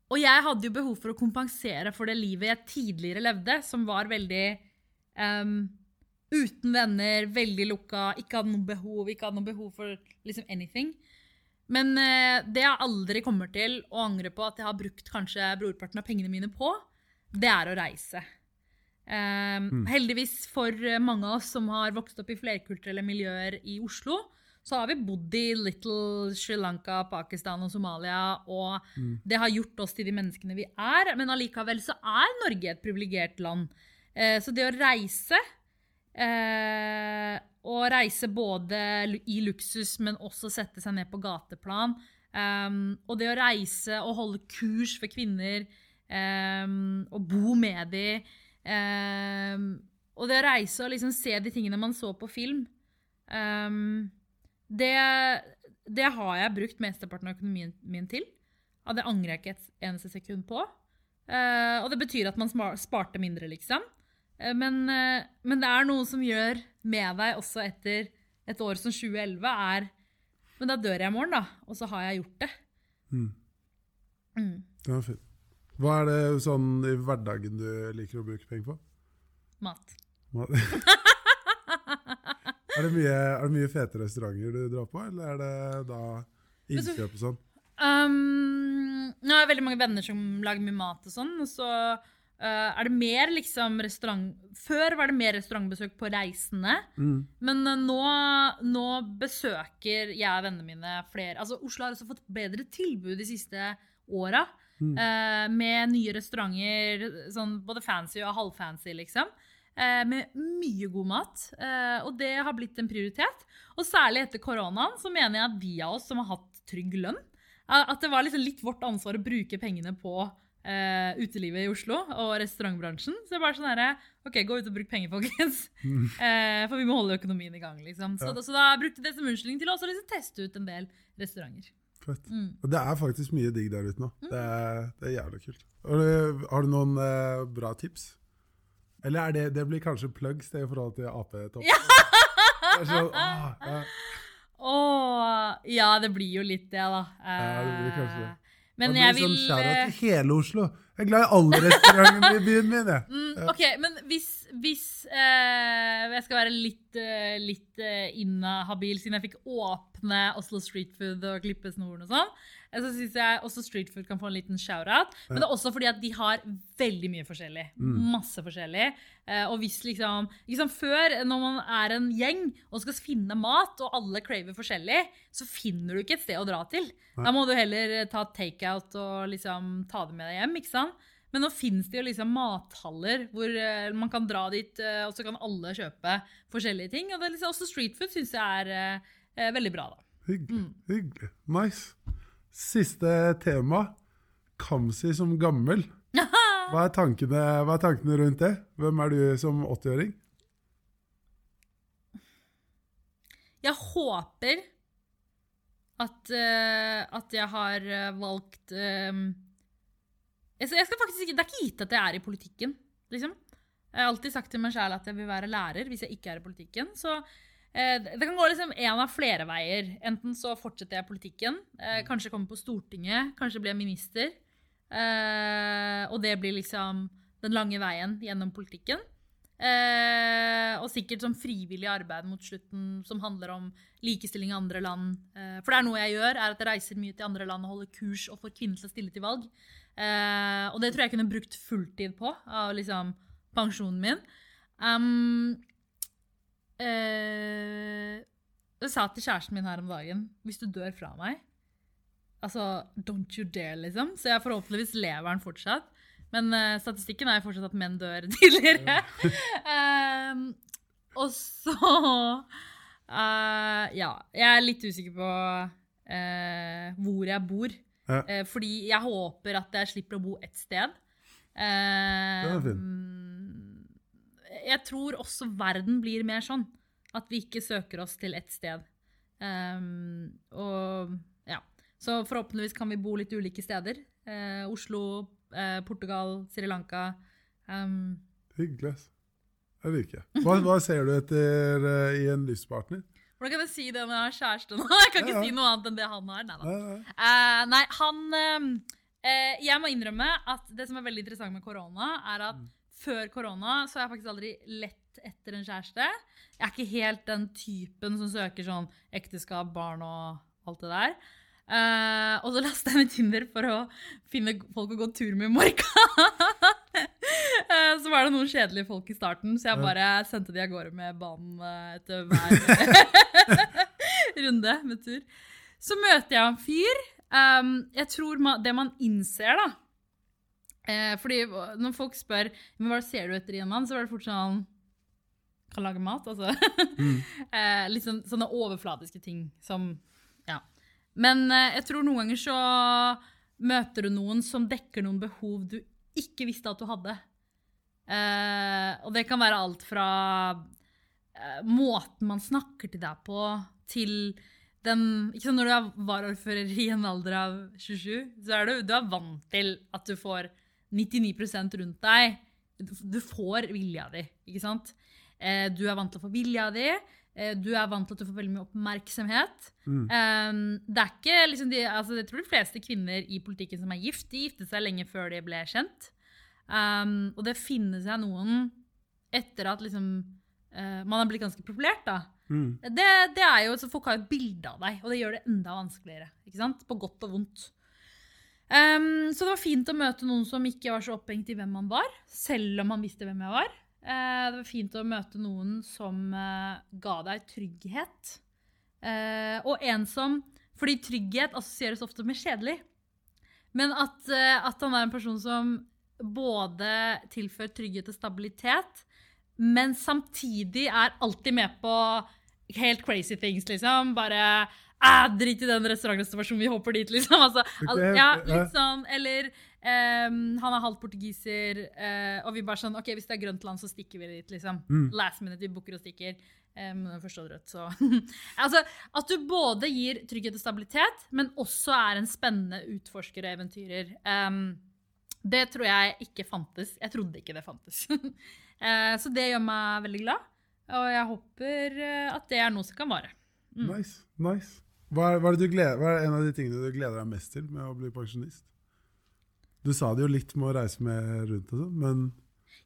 og jeg hadde jo behov for å kompensere for det livet jeg tidligere levde, som var veldig um, uten venner, veldig lukka, ikke hadde noe behov, ikke hadde noe behov for liksom anything. Men uh, det jeg aldri kommer til å angre på at jeg har brukt kanskje brorparten av pengene mine på, det er å reise. Um. Heldigvis for mange av oss som har vokst opp i flerkulturelle miljøer i Oslo, så har vi bodd i Little Sri Lanka, Pakistan og Somalia, og mm. det har gjort oss til de menneskene vi er. Men allikevel så er Norge et privilegert land. Uh, så det å reise uh, og reise både i luksus, men også sette seg ned på gateplan. Um, og det å reise og holde kurs for kvinner um, og bo med dem Um, og det å reise og liksom se de tingene man så på film, um, det, det, har jeg brukt mesteparten av økonomien min til. Og det angrer jeg ikke et eneste sekund på. Uh, og det betyr at man sparte mindre, liksom. Uh, men, uh, men, det er noe som gjør med deg også etter et år som 2011, er Men da dør jeg i morgen, da. Og så har jeg gjort det. Mm. Mm. Det var fint. Hva er det sånn i hverdagen du liker å bruke penger på? Mat. Mat. Er det, mye, er det mye fete restauranter du drar på, eller er det da innkjøp og sånn? Um, nå har jeg veldig mange venner som lager mye mat og sånn, så uh, er det mer liksom restaurant... Før var det mer restaurantbesøk på reisende, Mm. men uh, nå, nå besøker jeg og vennene mine flere Altså, Oslo har også fått bedre tilbud de siste åra. Mm. eh, med nye restauranter, sånn både fancy og halvfancy, liksom. eh, med mye god mat. eh, og det har blitt en prioritet. Og særlig etter koronaen så mener jeg at de av oss som har hatt trygg lønn, eh, at det var liksom litt vårt ansvar å bruke pengene på Uh, utelivet i Oslo og restaurantbransjen. Så det er bare sånn herre OK, gå ut og bruk penger, folkens. Eh, for vi må holde økonomien i gang, liksom. Så, Ja. da, så da brukte det som unnskyldning til å også liksom teste ut en del restauranter. Fett. Mm. Og det er faktisk mye digg der ute nå. Det er, det er jævlig kult. Har du, har du noen eh, bra tips? Eller er det, det blir kanskje plugs det i forhold til? Det er sånn, ah, ja. Åh, ja, det blir jo litt det, da. Ja, det blir kanskje det. Eh, Men jeg blir vil sånn shout-out eh, til hele Oslo. Jeg er glad i alle restaurantene i byen min. Jeg. mm, OK, men hvis, hvis eh, jeg skal være litt, eh, litt eh, inhabil, siden jeg fikk åpne Oslo Street Food og klippe snoren og sånn, eh, så syns jeg også Street Food kan få en liten shout-out. Men det er også fordi at de har veldig mye forskjellig. Masse forskjellig. Og hvis liksom, liksom Før, når man er en gjeng og skal finne mat, og alle craver forskjellig, så finner du ikke et sted å dra til. Da må du heller ta ta takeout og liksom ta det med deg hjem. ikke sant? Men nå finnes det jo liksom mathaller hvor eh, man kan dra dit, eh, og så kan alle kjøpe forskjellige ting. Og det liksom, også street food syns jeg er eh, eh, veldig bra, da. Hyggelig. Mm. hyggelig. Nice. Siste tema. Kamzy som gammel. Hva er, tankene, hva er tankene rundt det? Hvem er du som 80-åring? Jeg håper at, uh, at jeg har valgt eh, jeg, skal- faktisk ikke, Det er ikke gitt at jeg er i politikken, liksom. Jeg har alltid sagt til meg sjæl at jeg vil være lærer hvis jeg ikke er i politikken. Så eh, det kan gå liksom en av flere veier. Enten så fortsetter jeg politikken, eh, kanskje komme på Stortinget, kanskje bli minister. Eh, og det blir liksom den lange veien gjennom politikken. Eh, og sikkert som frivillig arbeid mot slutten som handler om likestilling i andre land. Eh, for det er noe jeg gjør, er at jeg reiser mye til andre land og holder kurs og får kvinner til å stille til valg. Eh, og det tror jeg kunne brukt fulltid på av liksom pensjonen min. Um, uh, jeg sa til kjæresten min her om dagen hvis du dør fra meg Altså, don't you dare, liksom. Så jeg forhåpentligvis lever han fortsatt. Men uh, statistikken er jo fortsatt at menn dør tidligere. Ehm, og så eh, Ja. Jeg er litt usikker på eh, hvor jeg bor. Ja. Eh, fordi jeg håper at jeg slipper å bo ett sted. Eh, jeg tror også verden blir mer sånn. At vi ikke søker oss til ett sted. Ehm, og ja. Så forhåpentligvis kan vi bo litt ulike steder. Eh, Oslo, eh, Portugal, Sri Lanka. Um, Hyggelig. Jeg liker det. Hva, hva ser du etter eh, i en livspartner? Hvordan kan jeg si det når jeg har kjæreste nå? Jeg kan ikke Ja, ja. si noe annet enn det han har. Nei, da. Nei, han eh, Jeg må innrømme at det som er veldig interessant med korona, er at før korona så har jeg faktisk aldri lett etter en kjæreste. Jeg er ikke helt den typen som søker sånn ekteskap, barn og alt det der. Uh, og så lasta jeg ned Tinder for å finne folk å gå tur med i Morka. Eh, så var det noen kjedelige folk i starten, så jeg bare sendte de av gårde med banen eh, etter hver runde med tur. Så møter jeg en fyr. Um, jeg tror man, det man innser, da eh, Fordi når folk spør Men hva ser du etter i en mann, så er det fort sånn Kan lage mat, altså. eh, litt sånn, sånne overfladiske ting som Ja. Men eh, jeg tror noen ganger så møter du noen som dekker noen behov du ikke visste at du hadde. Eh, og det kan være alt fra eh, måten man snakker til deg på, til den ikke sant, Når du er varaordfører i en alder av 27, så er du, du er vant til at du får 99 rundt deg. Du, får vilja di, ikke sant? Eh, du er vant til å få vilja di. Du er vant til at du får veldig mye oppmerksomhet. Eh, det er ikke liksom de, altså, Jeg tror de fleste kvinner i politikken som er gift, de giftet seg lenge før de ble kjent. Um, og det finner seg noen etter at liksom, uh, man har blitt ganske populært, da. Mm. Det, det er jo, så Folk har et bilde av deg, og det gjør det enda vanskeligere. ikke sant? På godt og vondt. Um, så det var fint å møte noen som ikke var så opphengt i hvem man var, selv om man visste hvem jeg var. Uh, det var fint å møte noen som uh, ga deg trygghet. Og en som Fordi trygghet assosieres ofte med kjedelig. Men at, at han er en person som både tilfører trygghet og stabilitet, men samtidig er alltid med på helt crazy things, liksom. Bare ah, Drit i den restaurantreservasjonen, vi hopper dit, liksom. Altså, al ja, litt sånn, eller um, han er halvt portugiser, uh, og vi bare sånn OK, hvis det er grønt land, så stikker vi dit, liksom. Mm. Last minute, vi booker og stikker. Um, forstår og rødt, så Altså, at du både gir trygghet og stabilitet, men også er en spennende utforsker og eventyrer. Um, det tror jeg ikke fantes. Jeg trodde ikke det fantes. Eh, så det gjør meg veldig glad, og jeg håper eh, at det er noe som kan vare. Mm. Nice. nice. Hva er, hva, er det du gleder, hva er en av de tingene du gleder deg mest til med å bli pensjonist? Du sa det jo litt med å reise med rundt og sånn, men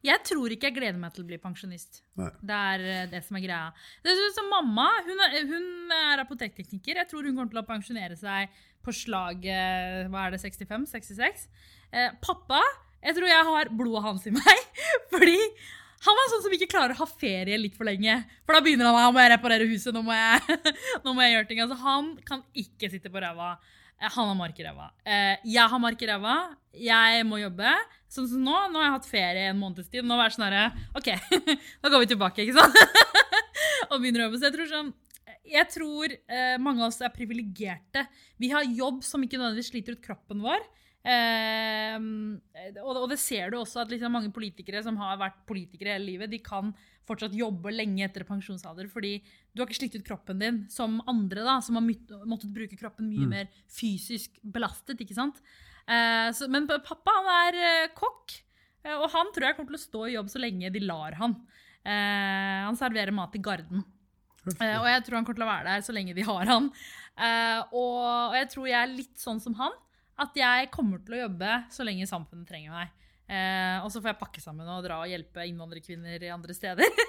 Jeg tror ikke jeg gleder meg til å bli pensjonist. Det er eh, det som er greia. Det er sånn som mamma hun er, hun er apotektekniker. Jeg tror hun kommer til å pensjonere seg på slaget hva er det, 65-66. Eh, pappa, jeg tror jeg har blodet hans i meg. Fordi han var sånn som ikke klarer å ha ferie litt for lenge. For da begynner han nå må jeg reparere huset, nå må jeg, nå må jeg gjøre ting. Altså, han kan ikke sitte på ræva. Eh, Han har mark i ræva. Eh, Jeg har mark i ræva. Jeg må jobbe. Sånn som nå. Nå har jeg hatt ferie en måneds tid. Nå er det sånn herre OK, da går vi tilbake, ikke sant? og begynner å jobbe. Så jeg tror sånn Jeg tror mange av oss er privilegerte. Vi har jobb som ikke nødvendigvis sliter ut kroppen vår. Eh, og, og det ser du også at liksom mange politikere som har vært politikere hele livet, de kan fortsatt jobbe lenge etter pensjonsalder fordi du har ikke slitt ut kroppen din som andre da, som har måttet bruke kroppen mye Mm. mer fysisk belastet. ikke sant? Eh, så, men pappa han er eh, kokk, eh, og han tror jeg kommer til å stå i jobb så lenge de lar han. Eh, han serverer mat i Garden. Eh, og jeg tror han kommer til å være der så lenge de har han. Og, og jeg tror jeg er litt sånn som han. At jeg kommer til å jobbe så lenge samfunnet trenger meg. Eh, og så får jeg pakke sammen og dra og hjelpe innvandrerkvinner i andre steder.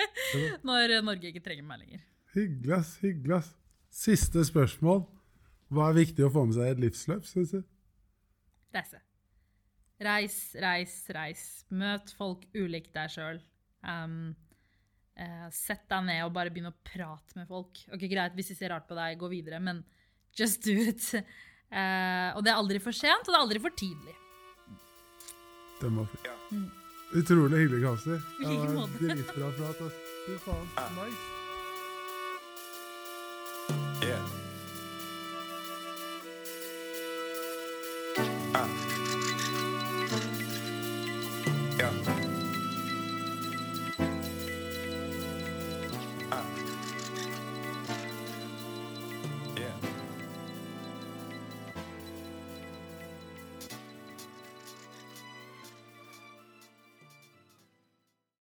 Når Norge ikke trenger meg lenger. Hyggelig, ass. Hyggelig, ass. Siste spørsmål. Hva er viktig å få med seg i et livsløp, syns du? Reise. Reis, reis, reis. Møt folk ulikt deg sjøl. Um, eh, sett deg ned og bare begynn å prate med folk. Ok, Greit, hvis de ser rart på deg, gå videre, men just do it. Eh, og det er aldri for sent, og det er aldri for tidlig. Den var fin. Ja. Mm. Utrolig hyggelig, Kamsi. Det var dritbra prat. Fy faen, nice. Yeah.